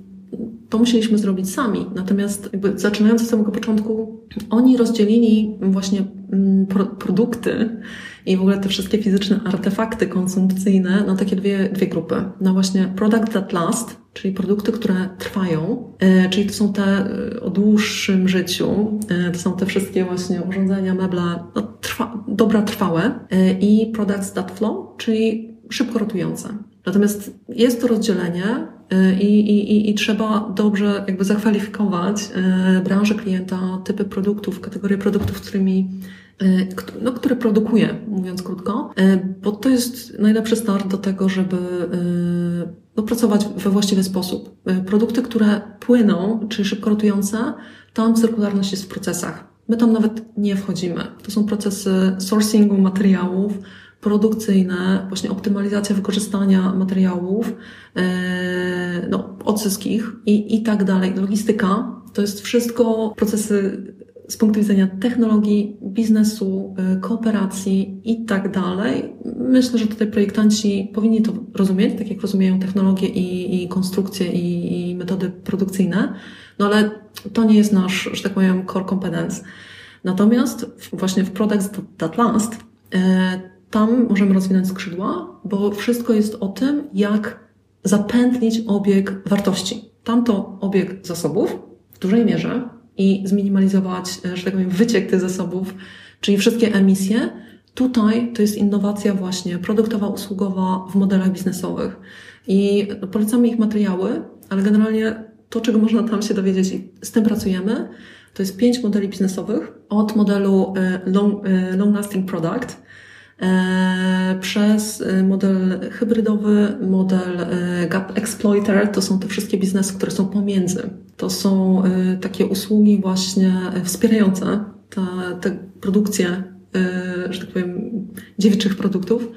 to musieliśmy zrobić sami. Natomiast jakby zaczynając od samego początku, oni rozdzielili właśnie mm, pro, produkty i w ogóle te wszystkie fizyczne artefakty konsumpcyjne na takie dwie, dwie grupy. Na właśnie product that last, czyli produkty, które trwają, e, czyli to są te e, o dłuższym życiu, e, to są te wszystkie właśnie urządzenia, meble, no, trwa, dobra trwałe i products that flow, czyli szybko rotujące. Natomiast jest to rozdzielenie i, i, i trzeba dobrze jakby zakwalifikować branżę klienta, typy produktów, kategorie produktów, którymi no, który produkuje, mówiąc krótko, e, bo to jest najlepszy start do tego, żeby e, no, pracować we właściwy sposób. Produkty, które płyną, czyli szybko rotujące, tam cyrkularność jest w procesach. My tam nawet nie wchodzimy. To są procesy sourcingu materiałów, produkcyjne, właśnie optymalizacja wykorzystania materiałów, no, odzysk ich i, i tak dalej. Logistyka to jest wszystko procesy z punktu widzenia technologii, biznesu, y, kooperacji i tak dalej. Myślę, że tutaj projektanci powinni to rozumieć, tak jak rozumieją technologie i, i konstrukcje i, i metody produkcyjne, no ale to nie jest nasz, że tak powiem, core competence. Natomiast właśnie w Products That Last y, tam możemy rozwinąć skrzydła, bo wszystko jest o tym, jak zapętlić obieg wartości. Tamto obieg zasobów w dużej mierze i zminimalizować, e, że tak powiem, wyciek tych zasobów, czyli wszystkie emisje. Tutaj to jest innowacja właśnie produktowa, usługowa w modelach biznesowych. I polecamy ich materiały, ale generalnie to, czego można tam się dowiedzieć i z tym pracujemy, to jest pięć modeli biznesowych od modelu e, long, e, long lasting product, przez model hybrydowy, model gap exploiter, to są te wszystkie biznesy, które są pomiędzy. To są takie usługi właśnie wspierające produkcje, y, że tak powiem, dziewiczych produktów,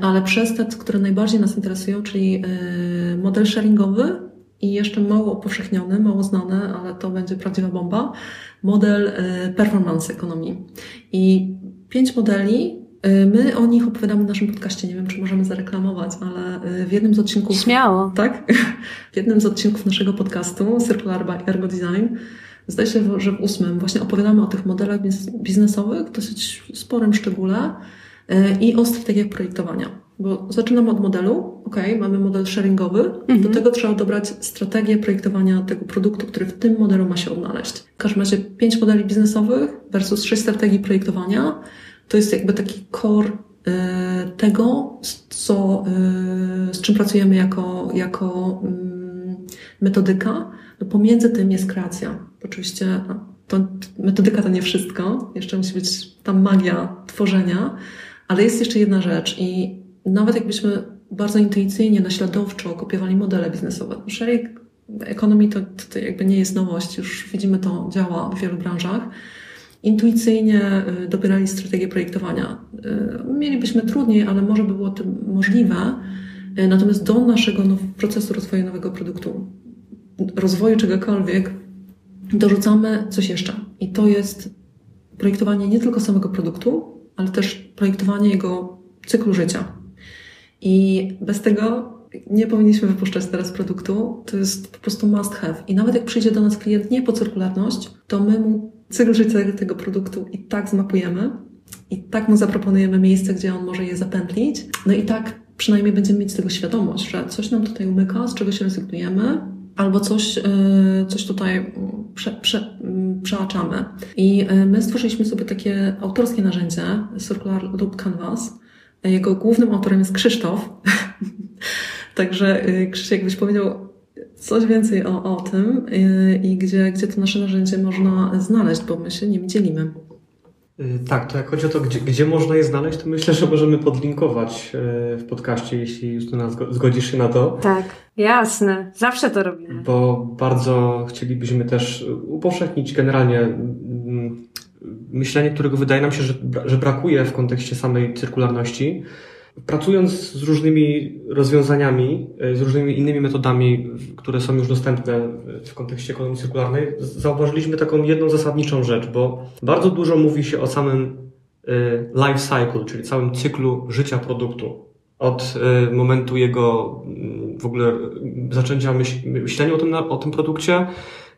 ale przez te, które najbardziej nas interesują, czyli model sharingowy i jeszcze mało upowszechniony, mało znany, ale to będzie prawdziwa bomba, model performance ekonomii. I pięć modeli my o nich opowiadamy w naszym podcaście. Nie wiem, czy możemy zareklamować, ale y, w jednym z odcinków. Śmiało. Tak? <laughs> W jednym z odcinków naszego podcastu Circular by Ergo Design, zdaje się, że w ósmym właśnie opowiadamy o tych modelach biznesowych w dosyć sporym szczególe y, i o strategiach projektowania. Bo zaczynamy od modelu, ok, mamy model sharingowy, mhm. do tego trzeba dobrać strategię projektowania tego produktu, który w tym modelu ma się odnaleźć. W każdym razie pięć modeli biznesowych versus sześć strategii projektowania to jest jakby taki core y, tego, co, y, z czym pracujemy jako, jako mm, metodyka. No pomiędzy tym jest kreacja. Oczywiście no, to, metodyka to nie wszystko, jeszcze musi być tam magia tworzenia, ale jest jeszcze jedna rzecz i nawet jakbyśmy bardzo intuicyjnie, naśladowczo kopiowali modele biznesowe. Sharing economy to, to jakby nie jest nowość, już widzimy to działa w wielu branżach intuicyjnie y, dobierali strategię projektowania. Y, mielibyśmy trudniej, ale może by było to możliwe. Y, natomiast do naszego procesu rozwoju nowego produktu, rozwoju czegokolwiek, dorzucamy coś jeszcze. I to jest projektowanie nie tylko samego produktu, ale też projektowanie jego cyklu życia. I bez tego nie powinniśmy wypuszczać teraz produktu. To jest po prostu must have. I nawet jak przyjdzie do nas klient nie po cyrkularność, to my mu cykl życia tego produktu i tak zmapujemy, i tak mu zaproponujemy miejsce, gdzie on może je zapętlić. No i tak przynajmniej będziemy mieć tego świadomość, że coś nam tutaj umyka, z czego się rezygnujemy, albo coś, e, coś tutaj prze, prze, przeaczamy. I e, my stworzyliśmy sobie takie autorskie narzędzie, Circular Loop Canvas. Jego głównym autorem jest Krzysztof. <laughs> Także e, Krzysiek, jakbyś powiedział coś więcej o, o tym i, i gdzie, gdzie to nasze narzędzie można znaleźć, bo my się nim dzielimy. Y, tak, to jak chodzi o to, gdzie, gdzie można je znaleźć, to myślę, że możemy podlinkować y, w podcaście, jeśli Justyna zgodzisz się na to. Tak, jasne. Zawsze to robimy. Bo bardzo chcielibyśmy też upowszechnić generalnie mm, myślenie, którego wydaje nam się, że, że brakuje w kontekście samej cyrkularności pracując z różnymi rozwiązaniami, e, z różnymi innymi metodami, które są już dostępne w kontekście ekonomii cyrkularnej, zauważyliśmy taką jedną zasadniczą rzecz, bo bardzo dużo mówi się o samym e, life cycle, czyli całym cyklu życia produktu. Od e, momentu jego mm, w ogóle zaczęcia myślenia o tym, o tym produkcie,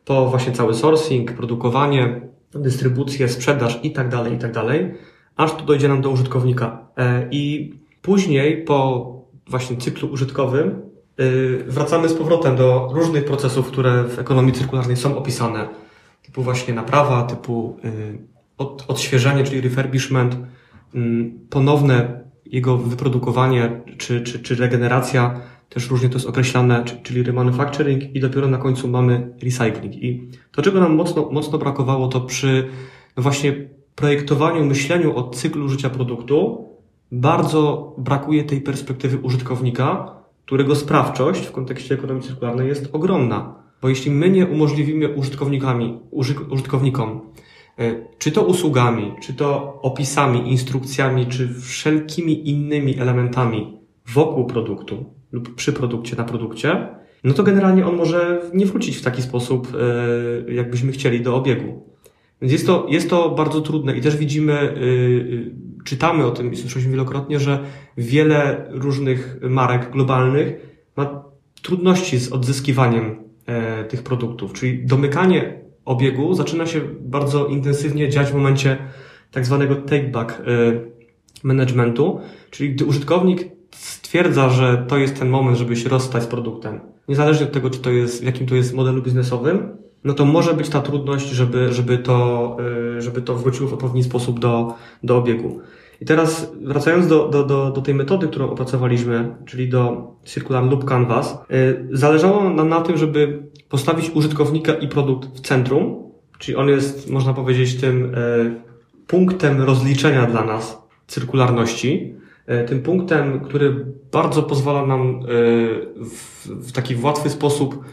po właśnie cały sourcing, produkowanie, dystrybucję, sprzedaż i tak dalej, i tak dalej, aż to dojdzie nam do użytkownika. I Później, po właśnie cyklu użytkowym, y, wracamy z powrotem do różnych procesów, które w ekonomii cyrkularnej są opisane, typu właśnie naprawa, typu y, odświeżanie, czyli refurbishment, mm, ponowne jego wyprodukowanie czy, czy, czy regeneracja, też różnie to jest określane, czyli remanufacturing i dopiero na końcu mamy recycling. I to, czego nam mocno, mocno brakowało, to przy no właśnie projektowaniu, myśleniu o cyklu życia produktu, bardzo brakuje tej perspektywy użytkownika, którego sprawczość w kontekście ekonomii cyrkularnej jest ogromna. Bo jeśli my nie umożliwimy użytkownikami, użytkownikom, e, czy to usługami, czy to opisami, instrukcjami, czy wszelkimi innymi elementami wokół produktu lub przy produkcie, na produkcie, no to generalnie on może nie wrócić w taki sposób, e, jakbyśmy chcieli do obiegu. Więc jest to, jest to bardzo trudne i też widzimy, yy, czytamy o tym i słyszeliśmy wielokrotnie, że wiele różnych marek globalnych ma trudności z odzyskiwaniem e, tych produktów, czyli domykanie obiegu zaczyna się bardzo intensywnie dziać w momencie tak zwanego take-back e, managementu, czyli gdy użytkownik stwierdza, że to jest ten moment, żeby się rozstać z produktem, niezależnie od tego, czy to jest, w jakim to jest modelu biznesowym, no to może być ta trudność, żeby, żeby, to, y, żeby to wróciło w odpowiedni sposób do, do obiegu. I teraz wracając do, do, do, do tej metody, którą opracowaliśmy, czyli do Circular Loop Canvas, y, zależało nam na tym, żeby postawić użytkownika i produkt w centrum, czyli on jest, można powiedzieć, tym y, punktem rozliczenia dla nas cyrkularności, tym punktem, który bardzo pozwala nam w, w taki łatwy sposób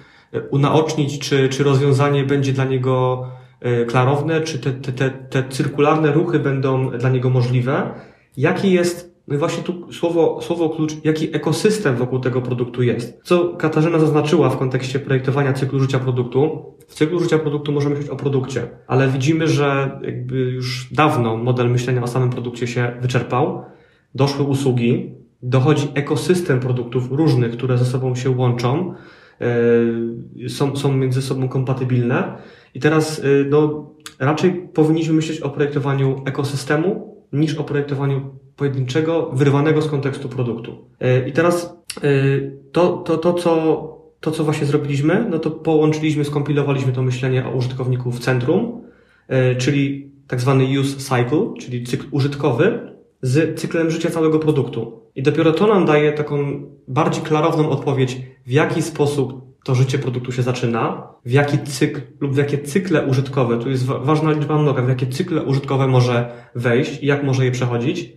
unaocznić, czy, czy rozwiązanie będzie dla niego e, klarowne, czy te, te, te, te cyrkularne ruchy będą dla niego możliwe. Jaki jest, no właśnie tu słowo, słowo klucz, jaki ekosystem wokół tego produktu jest. Co Katarzyna zaznaczyła w kontekście projektowania cyklu życia produktu. W cyklu życia produktu możemy myśleć o produkcie, ale widzimy, że jakby już dawno model myślenia o samym produkcie się wyczerpał. Doszły usługi, dochodzi ekosystem produktów różnych, które ze sobą się łączą E, są, są między sobą kompatybilne. I teraz e, no, raczej powinniśmy myśleć o projektowaniu ekosystemu niż o projektowaniu pojedynczego, wyrwanego z kontekstu produktu. E, I teraz to, to, to, co, to, co właśnie zrobiliśmy, no to połączyliśmy, skompilowaliśmy to myślenie o użytkowniku w centrum, czyli tak zwany use cycle, czyli cykl użytkowy, z cyklem życia całego produktu. I dopiero to nam daje taką bardziej klarowną odpowiedź, w jaki sposób to życie produktu się zaczyna, w jaki cykl lub w jakie cykle użytkowe, tu jest ważna liczba mnoga, w jakie cykle użytkowe może wejść i jak może je przechodzić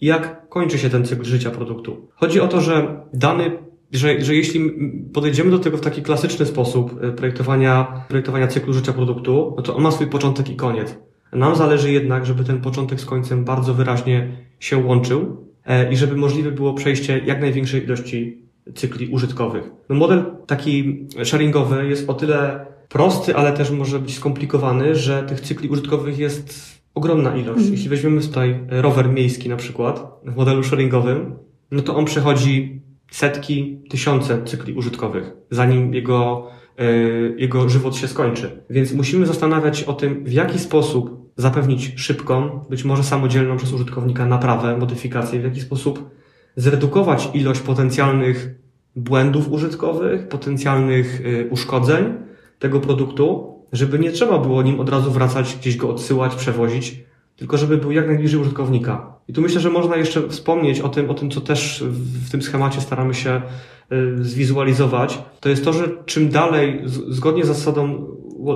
i jak kończy się ten cykl życia produktu. Chodzi o to, że dany że, że jeśli podejdziemy do tego w taki klasyczny sposób e, projektowania, projektowania cyklu życia produktu, no to on ma swój początek i koniec. Nam zależy jednak, żeby ten początek z końcem bardzo wyraźnie się łączył i żeby możliwe było przejście jak największej ilości cykli użytkowych. No model taki sharingowy jest o tyle prosty, ale też może być skomplikowany, że tych cykli użytkowych jest ogromna ilość. Mm. Jeśli weźmiemy tutaj rower miejski na przykład w modelu sharingowym, no to on przechodzi setki, tysiące cykli użytkowych, zanim jego, yy, jego żywot się skończy. Więc musimy zastanawiać się o tym, w jaki sposób zapewnić szybką, być może samodzielną przez użytkownika naprawę, modyfikację, w jaki sposób zredukować ilość potencjalnych błędów użytkowych, potencjalnych y, uszkodzeń tego produktu, żeby nie trzeba było nim od razu wracać, gdzieś go odsyłać, przewozić, tylko żeby był jak najbliżej użytkownika. I tu myślę, że można jeszcze wspomnieć o tym, o tym, co też w tym schemacie staramy się y, zwizualizować. To jest to, że czym dalej, zgodnie z zasadą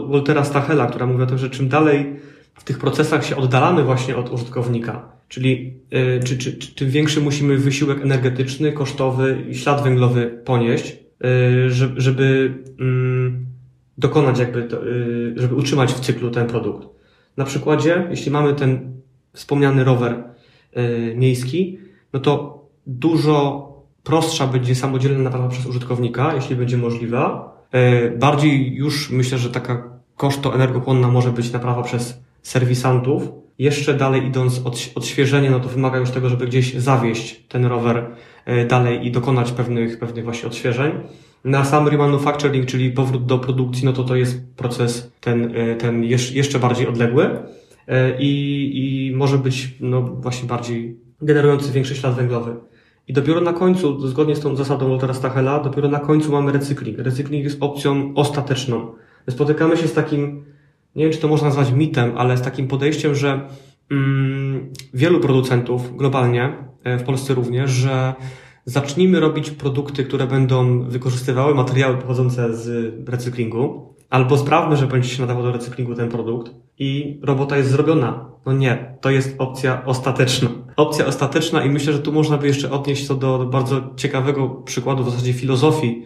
Waltera Stachela, która mówi o tym, że czym dalej w tych procesach się oddalamy właśnie od użytkownika, czyli yy, czy, czy, czy, większy musimy wysiłek energetyczny, kosztowy i ślad węglowy ponieść, yy, żeby, żeby yy, dokonać jakby, to, yy, żeby utrzymać w cyklu ten produkt. Na przykładzie, jeśli mamy ten wspomniany rower miejski, no to dużo prostsza będzie samodzielna naprawa przez użytkownika, jeśli będzie możliwa. Bardziej już myślę, że taka koszto energochłonna może być naprawa przez serwisantów. Jeszcze dalej idąc od, odświeżenie, no to wymaga już tego, żeby gdzieś zawieść ten rower e, dalej i dokonać pewnych, pewnych właśnie odświeżeń. Na sam remanufacturing, czyli powrót do produkcji, no to to jest proces ten, e, ten jeszcze bardziej odległy i, i może być no właśnie bardziej generujący większy ślad węglowy. I dopiero na końcu, zgodnie z tą zasadą Waltera Stachela, dopiero na końcu mamy recykling. Recykling jest opcją ostateczną. Spotykamy się z takim, nie wiem czy to można nazwać mitem, ale z takim podejściem, że mm, wielu producentów globalnie, e, w Polsce również, że zacznijmy robić produkty, które będą wykorzystywały materiały pochodzące z recyklingu, albo sprawmy, że będzie się nadawał do recyklingu ten produkt i robota jest zrobiona. No nie, to jest opcja ostateczna. Opcja ostateczna i myślę, że tu można by jeszcze odnieść to do bardzo ciekawego przykładu w zasadzie filozofii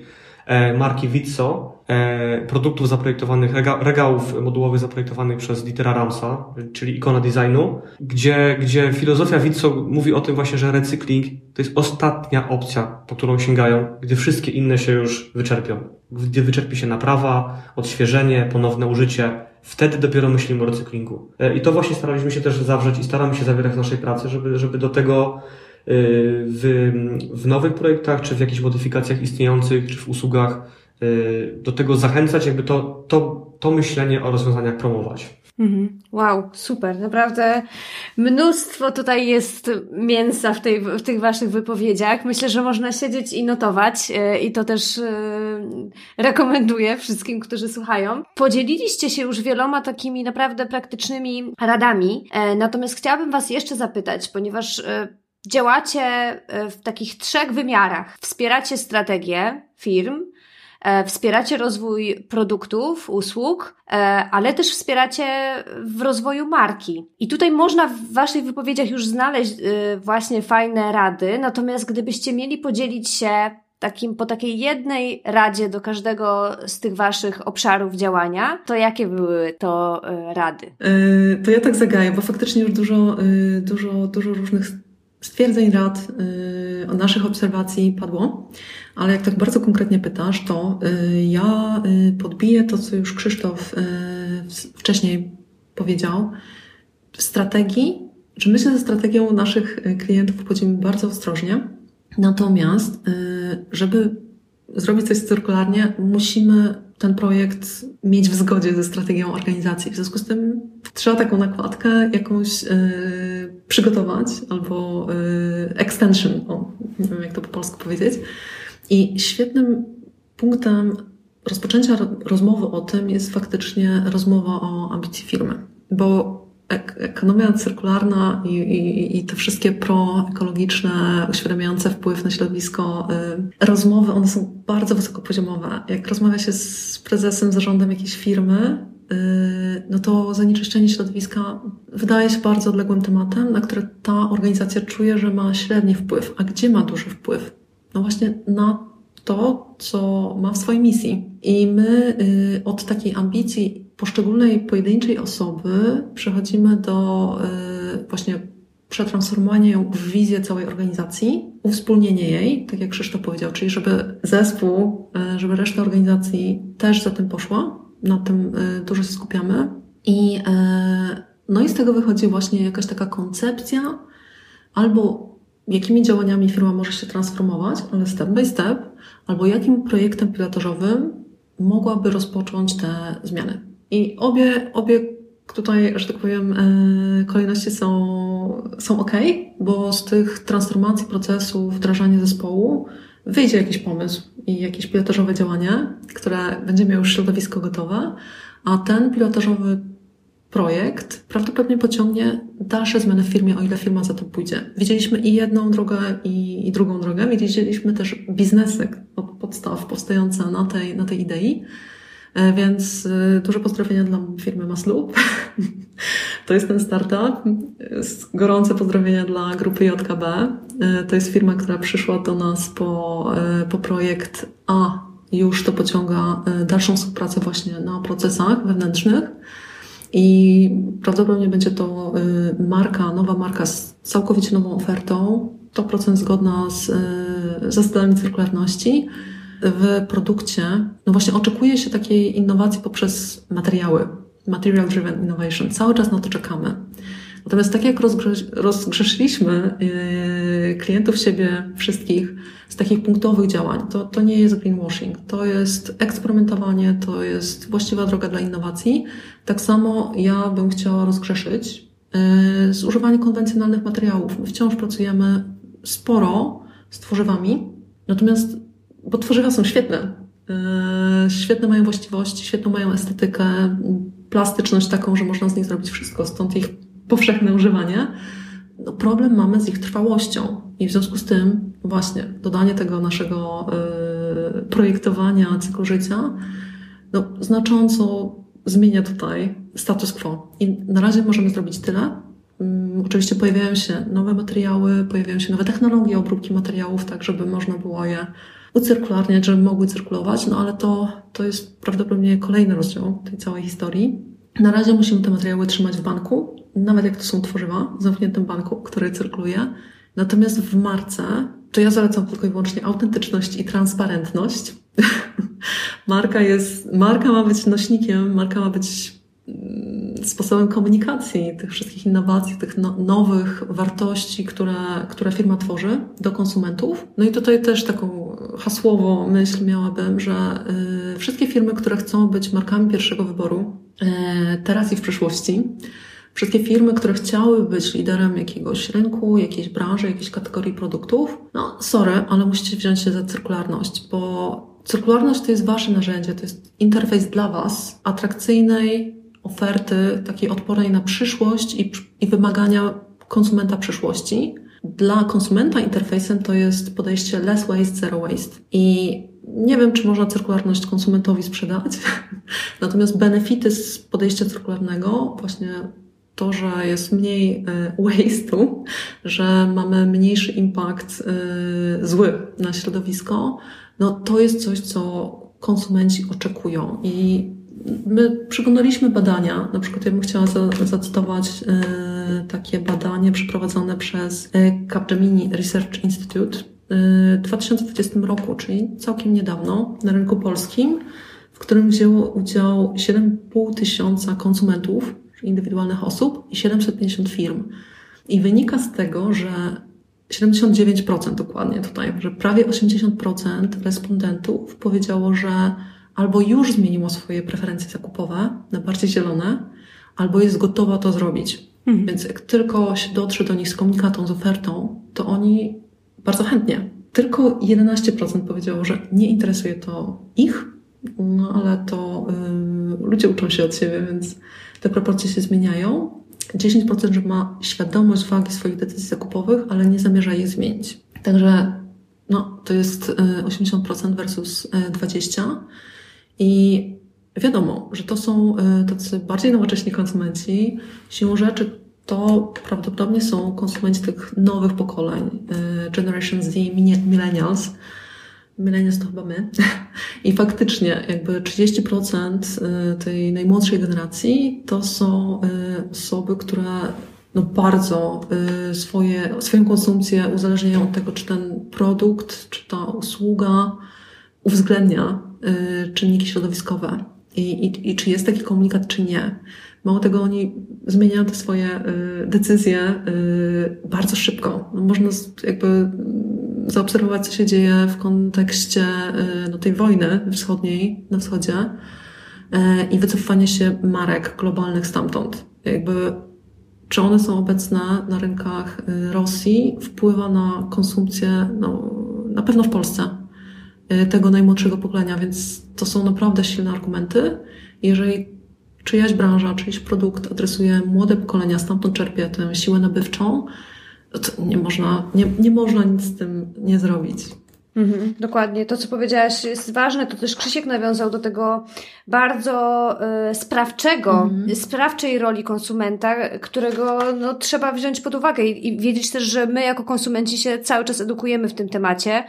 marki Witso, e, produktów zaprojektowanych, regałów modułowych zaprojektowanych przez Dietera Ramsa, czyli ikona designu, gdzie, gdzie filozofia Witso mówi o tym właśnie, że recykling to jest ostatnia opcja, po którą sięgają, gdy wszystkie inne się już wyczerpią. Gdy wyczerpi się naprawa, odświeżenie, ponowne użycie, wtedy dopiero myślimy o recyklingu. E, I to właśnie staraliśmy się też zawrzeć i staramy się zawierać w naszej pracy, żeby, żeby do tego e, w, w nowych projektach, czy w jakichś modyfikacjach istniejących, czy w usługach, e, do tego zachęcać, jakby to, to, to myślenie o rozwiązaniach promować. Mhm. Wow, super. Naprawdę mnóstwo tutaj jest mięsa w, tej, w tych Waszych wypowiedziach. Myślę, że można siedzieć i notować e, i to też rekomenduję wszystkim, którzy słuchają. Podzieliliście się już wieloma takimi naprawdę praktycznymi radami, e, natomiast chciałabym Was jeszcze zapytać, ponieważ działacie w takich trzech wymiarach. Wspieracie strategię firm, E, wspieracie rozwój produktów, usług, e, ale też wspieracie w rozwoju marki. I tutaj można w Waszych wypowiedziach już znaleźć e, właśnie fajne rady, natomiast gdybyście mieli podzielić się takim, po takiej jednej radzie do każdego z tych Waszych obszarów działania, to jakie były to rady? To ja tak zagaję, bo faktycznie już dużo, dużo, dużo różnych stwierdzeń, rad o naszych obserwacji padło. Ale jak tak bardzo konkretnie pytasz, to y, ja y, podbiję to, co już Krzysztof y, wcześniej powiedział. Strategii, że my się ze strategią naszych klientów wchodzimy bardzo ostrożnie. Natomiast, żeby zrobić coś cyrkularnie, musimy ten projekt mieć w zgodzie ze strategią organizacji. W związku z tym trzeba taką nakładkę jakąś yy, przygotować albo yy, extension, o, nie wiem jak to po polsku powiedzieć, i świetnym punktem rozpoczęcia rozmowy o tym jest faktycznie rozmowa o ambicji firmy, bo ekonomia cyrkularna i, i, i te wszystkie proekologiczne, uświadamiające wpływ na środowisko y, rozmowy, one są bardzo wysokopoziomowe. Jak rozmawia się z prezesem, zarządem jakiejś firmy, y, no to zanieczyszczenie środowiska wydaje się bardzo odległym tematem, na które ta organizacja czuje, że ma średni wpływ. A gdzie ma duży wpływ? no właśnie na to, co ma w swojej misji. I my y, od takiej ambicji poszczególnej pojedynczej osoby przechodzimy do y, właśnie przetransformowania ją w wizję całej organizacji, uwspólnienie jej, tak jak Krzysztof powiedział, czyli żeby zespół, y, żeby reszta organizacji też za tym poszła, na tym dużo się skupiamy. I, no i z tego wychodzi właśnie jakaś taka koncepcja albo jakimi działaniami firma może się transformować, ale step by step, albo jakim projektem pilotażowym mogłaby rozpocząć te zmiany. I obie, obie tutaj, że tak powiem, e, kolejności są, są ok, bo z tych transformacji procesu, wdrażania zespołu wyjdzie jakiś pomysł i jakieś pilotażowe działanie, które będzie miało już środowisko gotowe, a ten pilotażowy projekt prawdopodobnie pociągnie dalsze zmiany w firmie, o ile firma za to pójdzie. Widzieliśmy i jedną drogę, i, i drugą drogę. Widzieliśmy też biznesy od podstaw powstające na tej, na tej idei. E, więc e, duże pozdrowienia dla firmy Maslub. <laughs> To jest ten startup. Gorące pozdrowienia dla grupy JKB. E, to jest firma, która przyszła do nas po, po projekt A. Już to pociąga dalszą współpracę właśnie na procesach wewnętrznych. I prawdopodobnie będzie to y, marka, nowa marka z całkowicie nową ofertą, 100% zgodna z y, zasadami cyrkularności. W produkcie, no właśnie oczekuje się takiej innowacji poprzez materiały, material driven innovation. Cały czas na to czekamy. Natomiast tak jak rozgrzeszyliśmy yy, klientów siebie wszystkich z takich punktowych działań, to, to nie jest greenwashing, to jest eksperymentowanie, to jest właściwa droga dla innowacji. Tak samo ja bym chciała rozgrzeszyć yy, z używaniem konwencjonalnych materiałów. My wciąż pracujemy sporo z tworzywami, natomiast, bo tworzywa są świetne, yy, świetne mają właściwości, świetną mają estetykę, plastyczność taką, że można z nich zrobić wszystko, stąd ich powszechne używanie, no problem mamy z ich trwałością. I w związku z tym właśnie dodanie tego naszego y, projektowania cyklu życia no, znacząco zmienia tutaj status quo. I na razie możemy zrobić tyle. Um, oczywiście pojawiają się nowe materiały, pojawiają się nowe technologie obróbki materiałów, tak żeby można było je ucyrkularniać, żeby mogły cyrkulować, no ale to, to jest prawdopodobnie kolejny rozdział tej całej historii. Na razie musimy te materiały trzymać w banku, nawet jak to są tworzywa w zamkniętym banku, który cyrkuluje. Natomiast w marce to ja zalecam tylko i wyłącznie autentyczność i transparentność. <laughs> marka jest, marka ma być nośnikiem, marka ma być mm, sposobem komunikacji tych wszystkich innowacji, tych no, nowych wartości, które, które firma tworzy do konsumentów. No i tutaj też taką hasłowo myśl miałabym, że y, wszystkie firmy, które chcą być markami pierwszego wyboru, y, teraz i w przyszłości, Wszystkie firmy, które chciały być liderem jakiegoś rynku, jakiejś branży, jakiejś kategorii produktów, no sorry, ale musicie wziąć się za cyrkularność, bo cyrkularność to jest wasze narzędzie, to jest interfejs dla was, atrakcyjnej oferty, takiej odpornej na przyszłość i, i wymagania konsumenta przyszłości. Dla konsumenta interfejsem to jest podejście less waste, zero waste. I nie wiem, czy można cyrkularność konsumentowi sprzedać, <laughs> natomiast benefity z podejścia cyrkularnego właśnie to, że jest mniej e, waste'u, że mamy mniejszy impact e, zły na środowisko, no to jest coś, co konsumenci oczekują. I my przyglądaliśmy badania, na przykład ja bym chciała zacytować e, takie badanie przeprowadzone przez Capgemini Research Institute w 2020 roku, czyli całkiem niedawno, na rynku polskim, w którym wzięło udział 7,5 tysiąca konsumentów indywidualnych osób i 750 firm. I wynika z tego, że 79% dokładnie tutaj, że prawie 80% respondentów powiedziało, że albo już zmieniło swoje preferencje zakupowe na bardziej zielone, albo jest gotowa to zrobić. Mhm. Więc jak tylko się dotrze do nich z komunikatą, z ofertą, to oni bardzo chętnie. Tylko 11% powiedziało, że nie interesuje to ich, no ale to yy, ludzie uczą się od siebie, więc te proporcje się zmieniają. 10% że ma świadomość wagi swoich decyzji zakupowych, ale nie zamierza ich zmienić. Także no, to jest 80% y, versus 20%. Y, I wiadomo, że to są y, tacy bardziej nowocześni konsumenci. Siłą rzeczy to prawdopodobnie są konsumenci tych nowych pokoleń, Generation Z, Millennials, Millennials to chyba my. <laughs> I faktycznie jakby 30% y, tej najmłodszej generacji to są y, osoby, które no bardzo y, swoje, swoją konsumpcję uzależniają od tego, czy ten produkt, czy ta usługa uwzględnia czynniki środowiskowe i, i, i czy jest taki komunikat, czy nie. Mało tego, oni zmieniają te swoje decyzje bardzo szybko. No można jakby zaobserwować, co się dzieje w kontekście y, no, tej wojny wschodniej, na wschodzie y, i wycofanie się marek globalnych stamtąd. Jakby, czy one są obecne na rynkach y, Rosji, wpływa na konsumpcję, no, na pewno w Polsce, tego najmłodszego pokolenia, więc to są naprawdę silne argumenty. Jeżeli czyjaś branża, czyjś produkt adresuje młode pokolenia, stamtąd czerpie tę siłę nabywczą, nie można, nie, nie można nic z tym nie zrobić. Mhm, dokładnie. To, co powiedziałaś, jest ważne. To też Krzysiek nawiązał do tego bardzo y, sprawczego, mhm. sprawczej roli konsumenta, którego no, trzeba wziąć pod uwagę i, i wiedzieć też, że my jako konsumenci się cały czas edukujemy w tym temacie.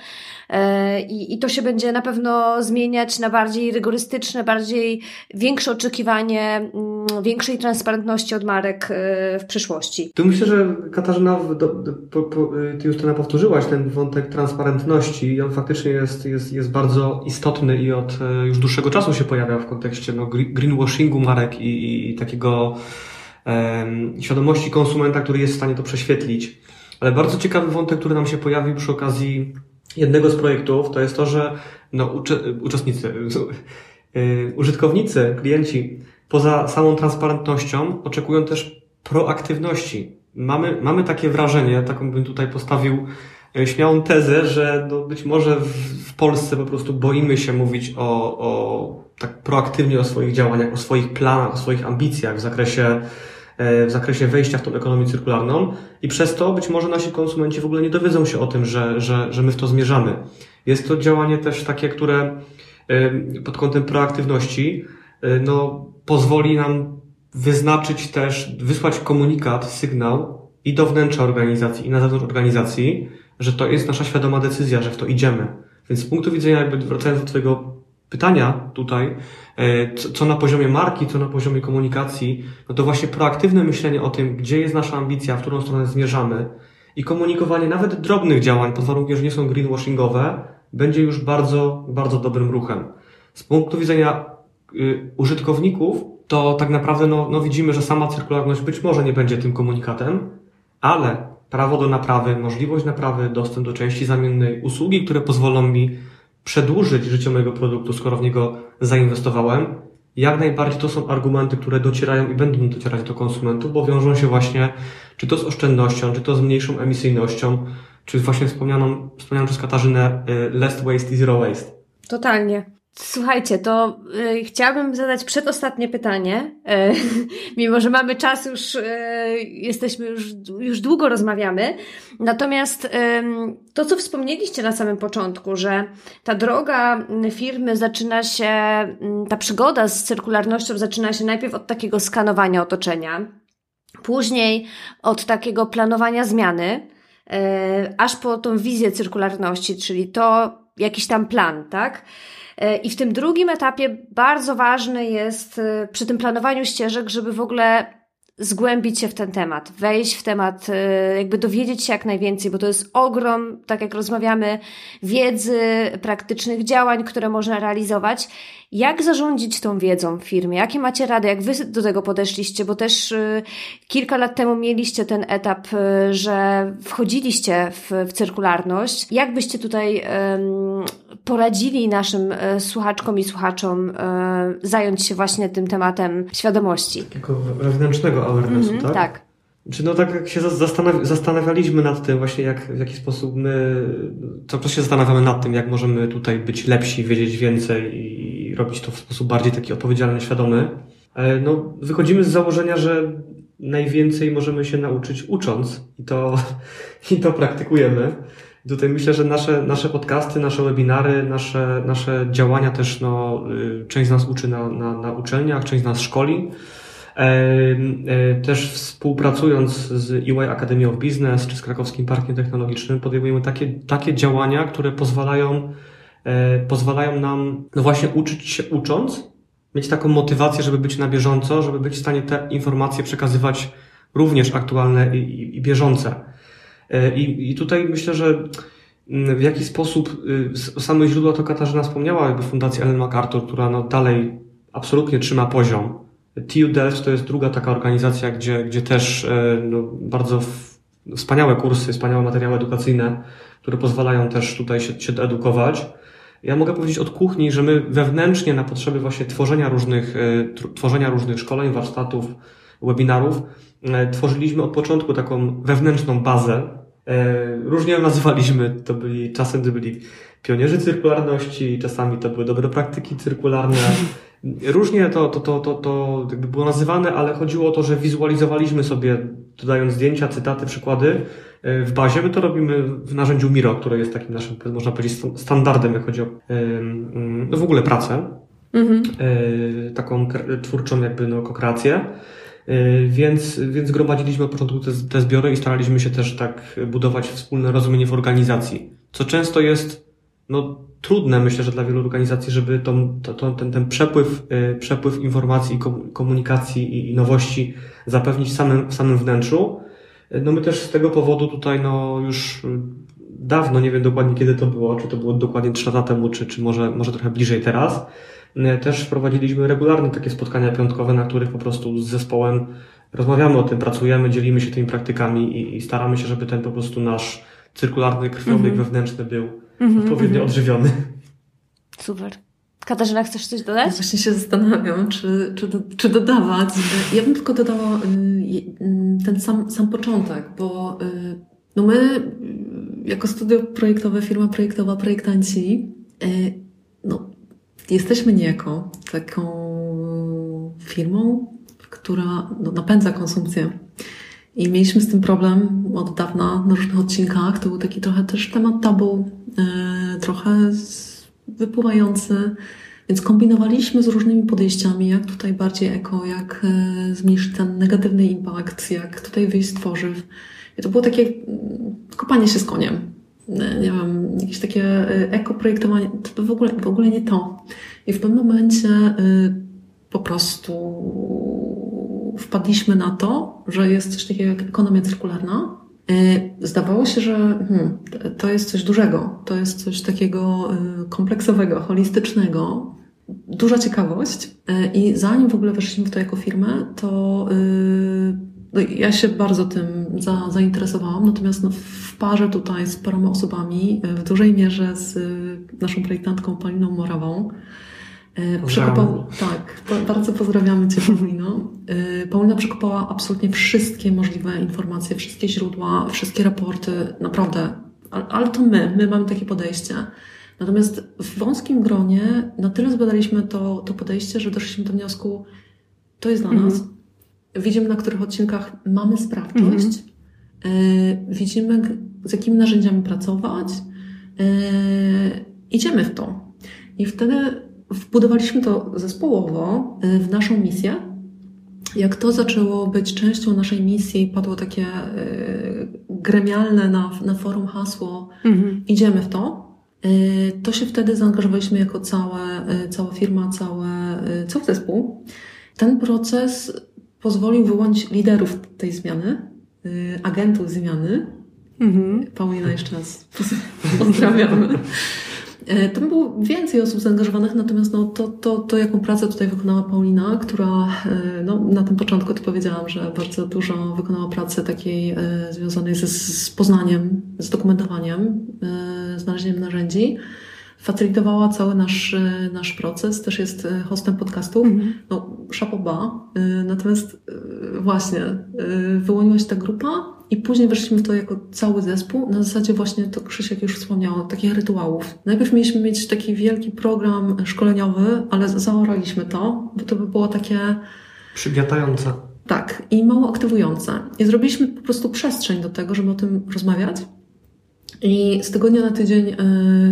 E, I, I to się będzie na pewno zmieniać na bardziej rygorystyczne, bardziej większe oczekiwanie, mm, większej transparentności od marek e, w przyszłości. Tu myślę, że Katarzyna, do, po, po, ty już to powtórzyłaś, ten wątek transparentności i on faktycznie jest, jest, jest bardzo istotny i od e, już dłuższego czasu się pojawia w kontekście no, greenwashingu marek i, i takiego um, świadomości konsumenta, który jest w stanie to prześwietlić. Ale bardzo ciekawy wątek, który nam się pojawił przy okazji jednego z projektów, to jest to, że no, uczestnicy, yy, użytkownicy, klienci poza samą transparentnością oczekują też proaktywności. Mamy, mamy takie wrażenie, taką bym tutaj postawił yy, śmiałą tezę, że no być może w, w Polsce po prostu boimy się mówić o, o tak proaktywnie o swoich działaniach, o swoich planach, o swoich ambicjach w zakresie w zakresie wejścia w tą ekonomię cyrkularną i przez to być może nasi konsumenci w ogóle nie dowiedzą się o tym, że, że, że my w to zmierzamy. Jest to działanie też takie, które e, pod kątem proaktywności e, no, pozwoli nam wyznaczyć też, wysłać komunikat, sygnał i do wnętrza organizacji, i na zewnątrz organizacji, że to jest nasza świadoma decyzja, że w to idziemy. Więc z punktu widzenia, jakby wracając do Twojego pytania tutaj, e, co na poziomie marki, co na poziomie komunikacji, no to właśnie proaktywne myślenie o tym, gdzie jest nasza ambicja, w którą stronę zmierzamy i komunikowanie nawet drobnych działań, pod warunkiem, że nie są greenwashingowe, będzie już bardzo, bardzo dobrym ruchem. Z punktu widzenia y, użytkowników, to tak naprawdę no, no widzimy, że sama cyrkularność być może nie będzie tym komunikatem, ale prawo do naprawy, możliwość naprawy, dostęp do części zamiennej, usługi, które pozwolą mi przedłużyć życie mojego produktu, skoro w niego zainwestowałem, jak najbardziej to są argumenty, które docierają i będą docierać do konsumentów, bo wiążą się właśnie czy to z oszczędnością, czy to z mniejszą emisyjnością, czy właśnie wspomnianą, wspomnianą przez Katarzynę y, less waste i zero waste. Totalnie. Słuchajcie, to y, chciałabym zadać przedostatnie pytanie, y, <laughs> mimo że mamy czas już, y, jesteśmy już, już długo rozmawiamy. Natomiast to, co wspomnieliście na samym początku, że ta droga firmy zaczyna się, ta przygoda z cyrkularnością zaczyna się najpierw od takiego skanowania otoczenia, później od takiego planowania zmiany, y, aż po tą wizję cyrkularności, czyli to jakiś tam plan, tak? E, I w tym drugim etapie bardzo ważne jest e, przy tym planowaniu ścieżek, żeby w ogóle zgłębić się w ten temat, wejść w temat, e, jakby dowiedzieć się jak najwięcej, bo to jest ogrom, tak jak rozmawiamy, wiedzy, praktycznych działań, które można realizować jak zarządzić tą wiedzą w firmie? Jakie macie rady? Jak wy do tego podeszliście? Bo też y, kilka lat temu mieliście ten etap, y, że wchodziliście w, w cyrkularność. Jak byście tutaj y, poradzili naszym y, słuchaczkom i słuchaczom y, zająć się właśnie tym tematem świadomości? Takiego wewnętrznego awarenessu, mm -hmm, tak? Tak. Czy no tak jak się zastanawialiśmy nad tym właśnie, jak, w jaki sposób my, co czas się zastanawiamy nad tym, jak możemy tutaj być lepsi, wiedzieć więcej i robić to w sposób bardziej taki odpowiedzialny, świadomy. E, no, wychodzimy z założenia, że najwięcej możemy się nauczyć ucząc i to, <laughs> i to praktykujemy. Tutaj myślę, że nasze, nasze podcasty, nasze webinary, nasze, nasze działania też, no, y, część z nas uczy na, na, na uczelniach, część z nas szkoli. E, też współpracując z EY Academy of Business czy z Krakowskim Parkiem Technologicznym podejmujemy takie, takie działania, które pozwalają, e, pozwalają nam no właśnie uczyć się ucząc, mieć taką motywację, żeby być na bieżąco, żeby być w stanie te informacje przekazywać również aktualne i, i, i bieżące. E, I, I tutaj myślę, że mm, w jaki sposób y, same źródła to Katarzyna wspomniała, jakby Fundacja Ellen MacArthur, która no dalej absolutnie trzyma poziom TU Delft to jest druga taka organizacja, gdzie, gdzie też e, no, bardzo wspaniałe kursy, wspaniałe materiały edukacyjne, które pozwalają też tutaj się, się edukować. Ja mogę powiedzieć od kuchni, że my wewnętrznie na potrzeby właśnie tworzenia różnych, e, tworzenia różnych szkoleń, warsztatów, webinarów, e, tworzyliśmy od początku taką wewnętrzną bazę. Różnie ją nazywaliśmy, to byli, czasem to byli pionierzy cyrkularności, czasami to były dobre praktyki cyrkularne, <laughs> Różnie to, to, to, to, to jakby było nazywane, ale chodziło o to, że wizualizowaliśmy sobie dodając zdjęcia, cytaty, przykłady w bazie. My to robimy w narzędziu Miro, które jest takim naszym, można powiedzieć, standardem, jak chodzi o no w ogóle pracę. Mhm. Taką twórczą jakby no, kokreację. Więc, więc gromadziliśmy od początku te, te zbiory i staraliśmy się też tak budować wspólne rozumienie w organizacji. Co często jest no, trudne, myślę, że dla wielu organizacji, żeby tą, to, ten, ten przepływ, y, przepływ informacji, komunikacji i nowości zapewnić w samym, w samym wnętrzu. No my też z tego powodu tutaj no już dawno, nie wiem dokładnie kiedy to było, czy to było dokładnie 3 lata temu, czy, czy może, może trochę bliżej teraz, y, też wprowadziliśmy regularne takie spotkania piątkowe, na których po prostu z zespołem rozmawiamy o tym, pracujemy, dzielimy się tymi praktykami i, i staramy się, żeby ten po prostu nasz cyrkularny krwiobieg mm -hmm. wewnętrzny był mm -hmm, odpowiednio mm -hmm. odżywiony. Super. Katarzyna, chcesz coś dodać? Ja właśnie się zastanawiam, czy, czy, do, czy dodawać. Ja bym tylko dodała y, y, ten sam, sam początek, bo y, no my jako studio projektowe, firma projektowa, projektanci, no, jesteśmy niejako taką firmą, która no, napędza konsumpcję. I mieliśmy z tym problem od dawna na różnych odcinkach. To był taki trochę też temat tabu, trochę wypływający. Więc kombinowaliśmy z różnymi podejściami, jak tutaj bardziej eko, jak e, zmniejszyć ten negatywny impact, jak tutaj wyjść z tworzyw. I to było takie mm, kopanie się z koniem. E, nie wiem, jakieś takie eko-projektowanie, to w ogóle, w ogóle nie to. I w pewnym momencie po prostu wpadliśmy na to, że jest coś takiego jak ekonomia cyrkularna. Y, zdawało się, że hmm, to jest coś dużego, to jest coś takiego y, kompleksowego, holistycznego, duża ciekawość. Y, I zanim w ogóle weszliśmy w to jako firmę, to no, ja się bardzo tym za, zainteresowałam, natomiast no, w parze tutaj z paroma osobami, w dużej mierze z naszą projektantką Pauliną Morawą, przekopał, tak, bardzo pozdrawiamy Cię, Paulino. E, Paulina przekopała absolutnie wszystkie możliwe informacje, wszystkie źródła, wszystkie raporty, naprawdę. Ale to my, my mamy takie podejście. Natomiast w wąskim gronie na tyle zbadaliśmy to, to podejście, że doszliśmy do wniosku, to jest dla mhm. nas. Widzimy, na których odcinkach mamy sprawczość, mhm. widzimy, z jakimi narzędziami pracować, idziemy w to. I wtedy Wbudowaliśmy to zespołowo y, w naszą misję. Jak to zaczęło być częścią naszej misji, padło takie y, gremialne na, na forum hasło mhm. idziemy w to, y, to się wtedy zaangażowaliśmy jako całe, cała firma, całe, cały zespół. Ten proces pozwolił wyłonić liderów tej zmiany, agentów zmiany. Mhm. Paulina jeszcze raz <laughs> pozdrawiamy. E, tam było więcej osób zaangażowanych, natomiast no, to, to, to, jaką pracę tutaj wykonała Paulina, która e, no, na tym początku to powiedziałam, że bardzo dużo wykonała pracy takiej e, związanej ze, z poznaniem, z dokumentowaniem, znalezieniem narzędzi. Facylitowała cały nasz, nasz proces, też jest hostem podcastów. Mm. No, szapoba. Natomiast właśnie, wyłoniła się ta grupa i później weszliśmy w to jako cały zespół, na zasadzie właśnie, to Krzysiek już wspomniał, takich rytuałów. Najpierw mieliśmy mieć taki wielki program szkoleniowy, ale zaoraliśmy to, bo to by było takie... Przygniatające. Tak, i mało aktywujące. I zrobiliśmy po prostu przestrzeń do tego, żeby o tym rozmawiać. I z tygodnia na tydzień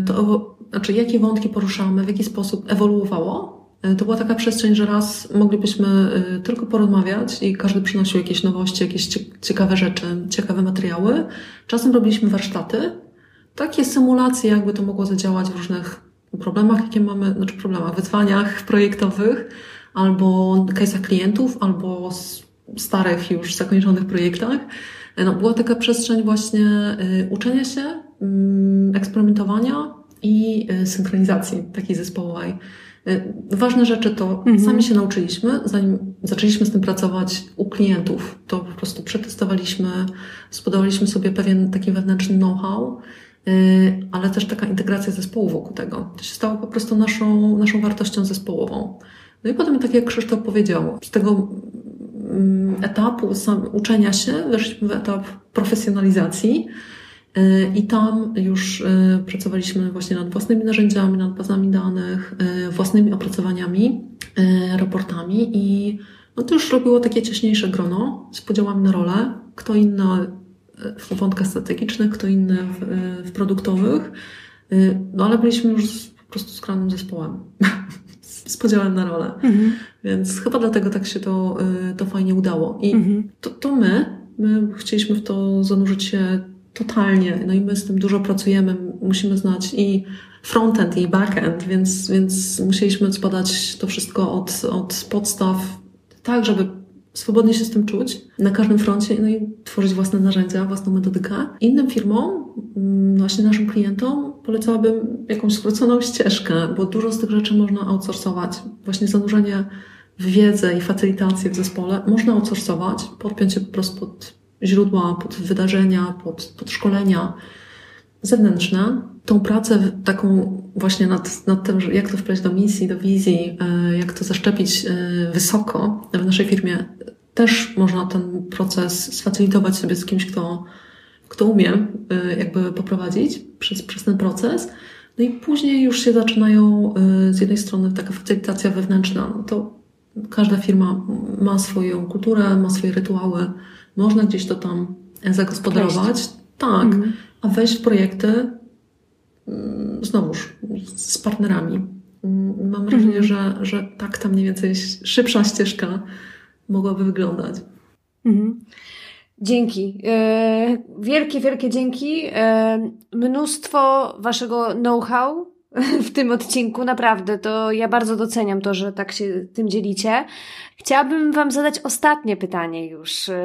to, znaczy jakie wątki poruszamy, w jaki sposób ewoluowało, E, to była taka przestrzeń, że raz moglibyśmy e, tylko porozmawiać i każdy przynosił jakieś nowości, jakieś ciekawe rzeczy, ciekawe materiały. Czasem robiliśmy warsztaty, takie symulacje, jakby to mogło zadziałać w różnych problemach, jakie mamy, znaczy problemach, wyzwaniach projektowych, albo case'ach klientów, albo starych już zakończonych projektach. E, no, była taka przestrzeń właśnie uczenia się, mm, eksperymentowania i synchronizacji takiej zespołowej. Y, ważne rzeczy to mhm. sami się nauczyliśmy, zanim zaczęliśmy z tym pracować u klientów. To po prostu przetestowaliśmy, zbudowaliśmy sobie pewien taki wewnętrzny know-how, y, ale też taka integracja zespołu wokół tego. To się stało po prostu naszą, naszą wartością zespołową. No i potem, tak jak Krzysztof powiedział, z tego mm, etapu sam uczenia się weszliśmy w etap profesjonalizacji, E, I tam już e, pracowaliśmy właśnie nad własnymi narzędziami, nad bazami danych, e, własnymi opracowaniami, raportami i no to już robiło takie ciaśniejsze grono z podziałami na role. Kto inny w wątkach strategicznych, kto inny w, w produktowych. No ale byliśmy już po prostu skromnym zespołem. <laughs> z podziałem na rolę. Mhm. Więc chyba dlatego tak się to, to fajnie udało. I mhm. to, to my, my chcieliśmy w to zanurzyć się totalnie. No i my z tym dużo pracujemy. Musimy znać i frontend i backend, więc, więc musieliśmy zbadać to wszystko od, od podstaw, tak, żeby swobodnie się z tym czuć na każdym froncie no i tworzyć własne narzędzia, własną metodykę. Innym firmom, mm, właśnie naszym klientom, polecałabym jakąś skróconą ścieżkę, bo dużo z tych rzeczy można outsourcować. Właśnie zanurzenie w wiedzę i facylitację w zespole można outsourcować, podpiąć się po prostu pod źródła, pod wydarzenia, pod, pod szkolenia zewnętrzne. Tą pracę taką właśnie nad, nad tym, jak to wpleść do misji, do wizji, e, jak to zaszczepić e, wysoko w naszej firmie, też można ten proces sfacylitować sobie z kimś, kto, kto umie e, jakby poprowadzić przez, przez ten proces. No i później już się zaczynają z jednej strony taka facylitacja wewnętrzna. No to każda firma ma swoją kulturę, ma swoje rytuały, można gdzieś to tam zagospodarować. Tak, mhm. a wejść w projekty mm, znowuż z partnerami. Mm, mam wrażenie, mhm. że, że tak tam mniej więcej szybsza ścieżka mogłaby wyglądać. Mhm. Dzięki. E, wielkie, wielkie dzięki. E, mnóstwo waszego know-how <laughs> w tym odcinku, naprawdę. To ja bardzo doceniam to, że tak się tym dzielicie. Chciałabym Wam zadać ostatnie pytanie już, yy,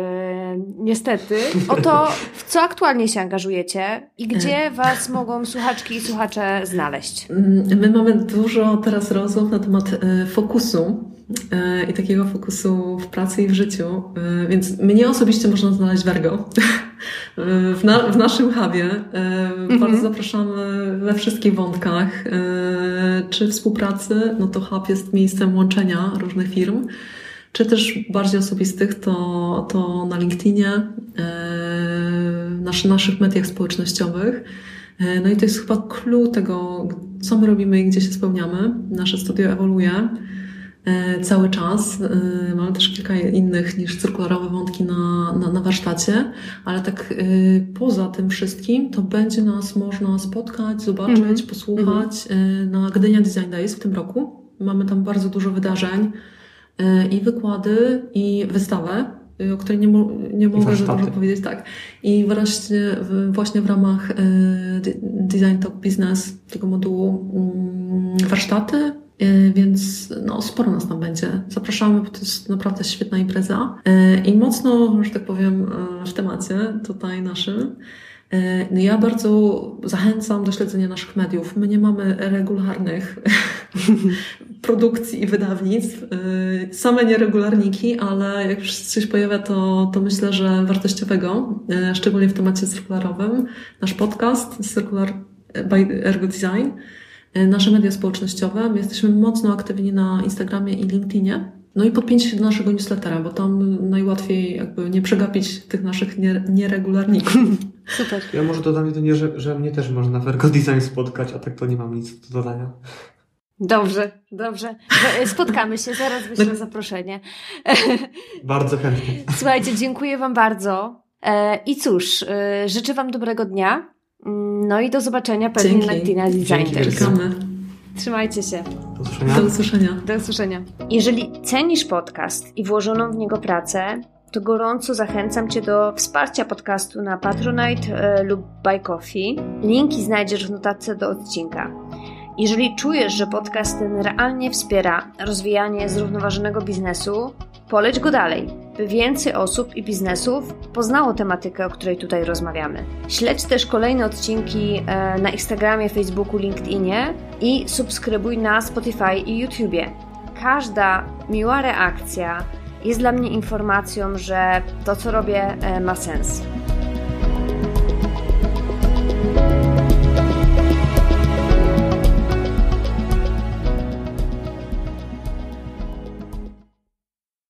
niestety, o to, w co aktualnie się angażujecie i gdzie Was mogą słuchaczki i słuchacze znaleźć. Mm, my mamy dużo teraz rozmów na temat e, fokusu e, i takiego fokusu w pracy i w życiu, e, więc mnie osobiście można znaleźć w Ergo, <laughs> w, na, w naszym hubie. Mhm. Bardzo zapraszamy we wszystkich wątkach, czy współpracy, no to hub jest miejscem łączenia różnych firm, czy też bardziej osobistych, to, to na LinkedInie, e, w naszych mediach społecznościowych. E, no i to jest chyba clue tego, co my robimy i gdzie się spełniamy. Nasze studio ewoluuje e, cały czas. Mamy też kilka innych niż cyrkularowe wątki na, na, na warsztacie, ale tak poza tym wszystkim to będzie nas można spotkać, zobaczyć, mm -hmm. posłuchać mm -hmm. na Gdynia Design Days w tym roku. Mamy tam bardzo dużo wydarzeń. E, i wykłady, i wystawę, o której nie, mo nie mogę za dużo powiedzieć, tak. I właśnie, właśnie w ramach e, Design Talk Business tego modułu mm, warsztaty, e, więc no, sporo nas tam będzie. Zapraszamy, bo to jest naprawdę świetna impreza i mocno, że tak powiem, w temacie tutaj naszym. No ja bardzo zachęcam do śledzenia naszych mediów. My nie mamy regularnych <laughs> produkcji i wydawnictw, same nieregularniki, ale jak już coś pojawia, to, to myślę, że wartościowego, szczególnie w temacie cyrkularowym. Nasz podcast Circular by Ergo Design, nasze media społecznościowe. My jesteśmy mocno aktywni na Instagramie i LinkedInie. No i podpięcie się do naszego newslettera, bo tam najłatwiej jakby nie przegapić tych naszych nieregularników. <laughs> Super. Ja może dodam jedynie, że, że mnie też można w Ergo Design spotkać, a tak to nie mam nic do dodania. Dobrze, dobrze. Spotkamy się, zaraz wyślę no. zaproszenie. <laughs> Bardzo chętnie. Słuchajcie, dziękuję Wam bardzo. E, I cóż, e, życzę Wam dobrego dnia. No i do zobaczenia pewnie na Tina Design. Czekamy. Trzymajcie się. Do usłyszenia. Do usłyszenia. Do usłyszenia. Jeżeli cenisz podcast i włożoną w niego pracę, to gorąco zachęcam Cię do wsparcia podcastu na Patronite e, lub Buy Coffee. Linki znajdziesz w notatce do odcinka. Jeżeli czujesz, że podcast ten realnie wspiera rozwijanie zrównoważonego biznesu, poleć go dalej, by więcej osób i biznesów poznało tematykę, o której tutaj rozmawiamy. Śledź też kolejne odcinki e, na Instagramie, Facebooku, LinkedInie i subskrybuj na Spotify i YouTubie. Każda miła reakcja jest dla mnie informacją, że to, co robię, e, ma sens.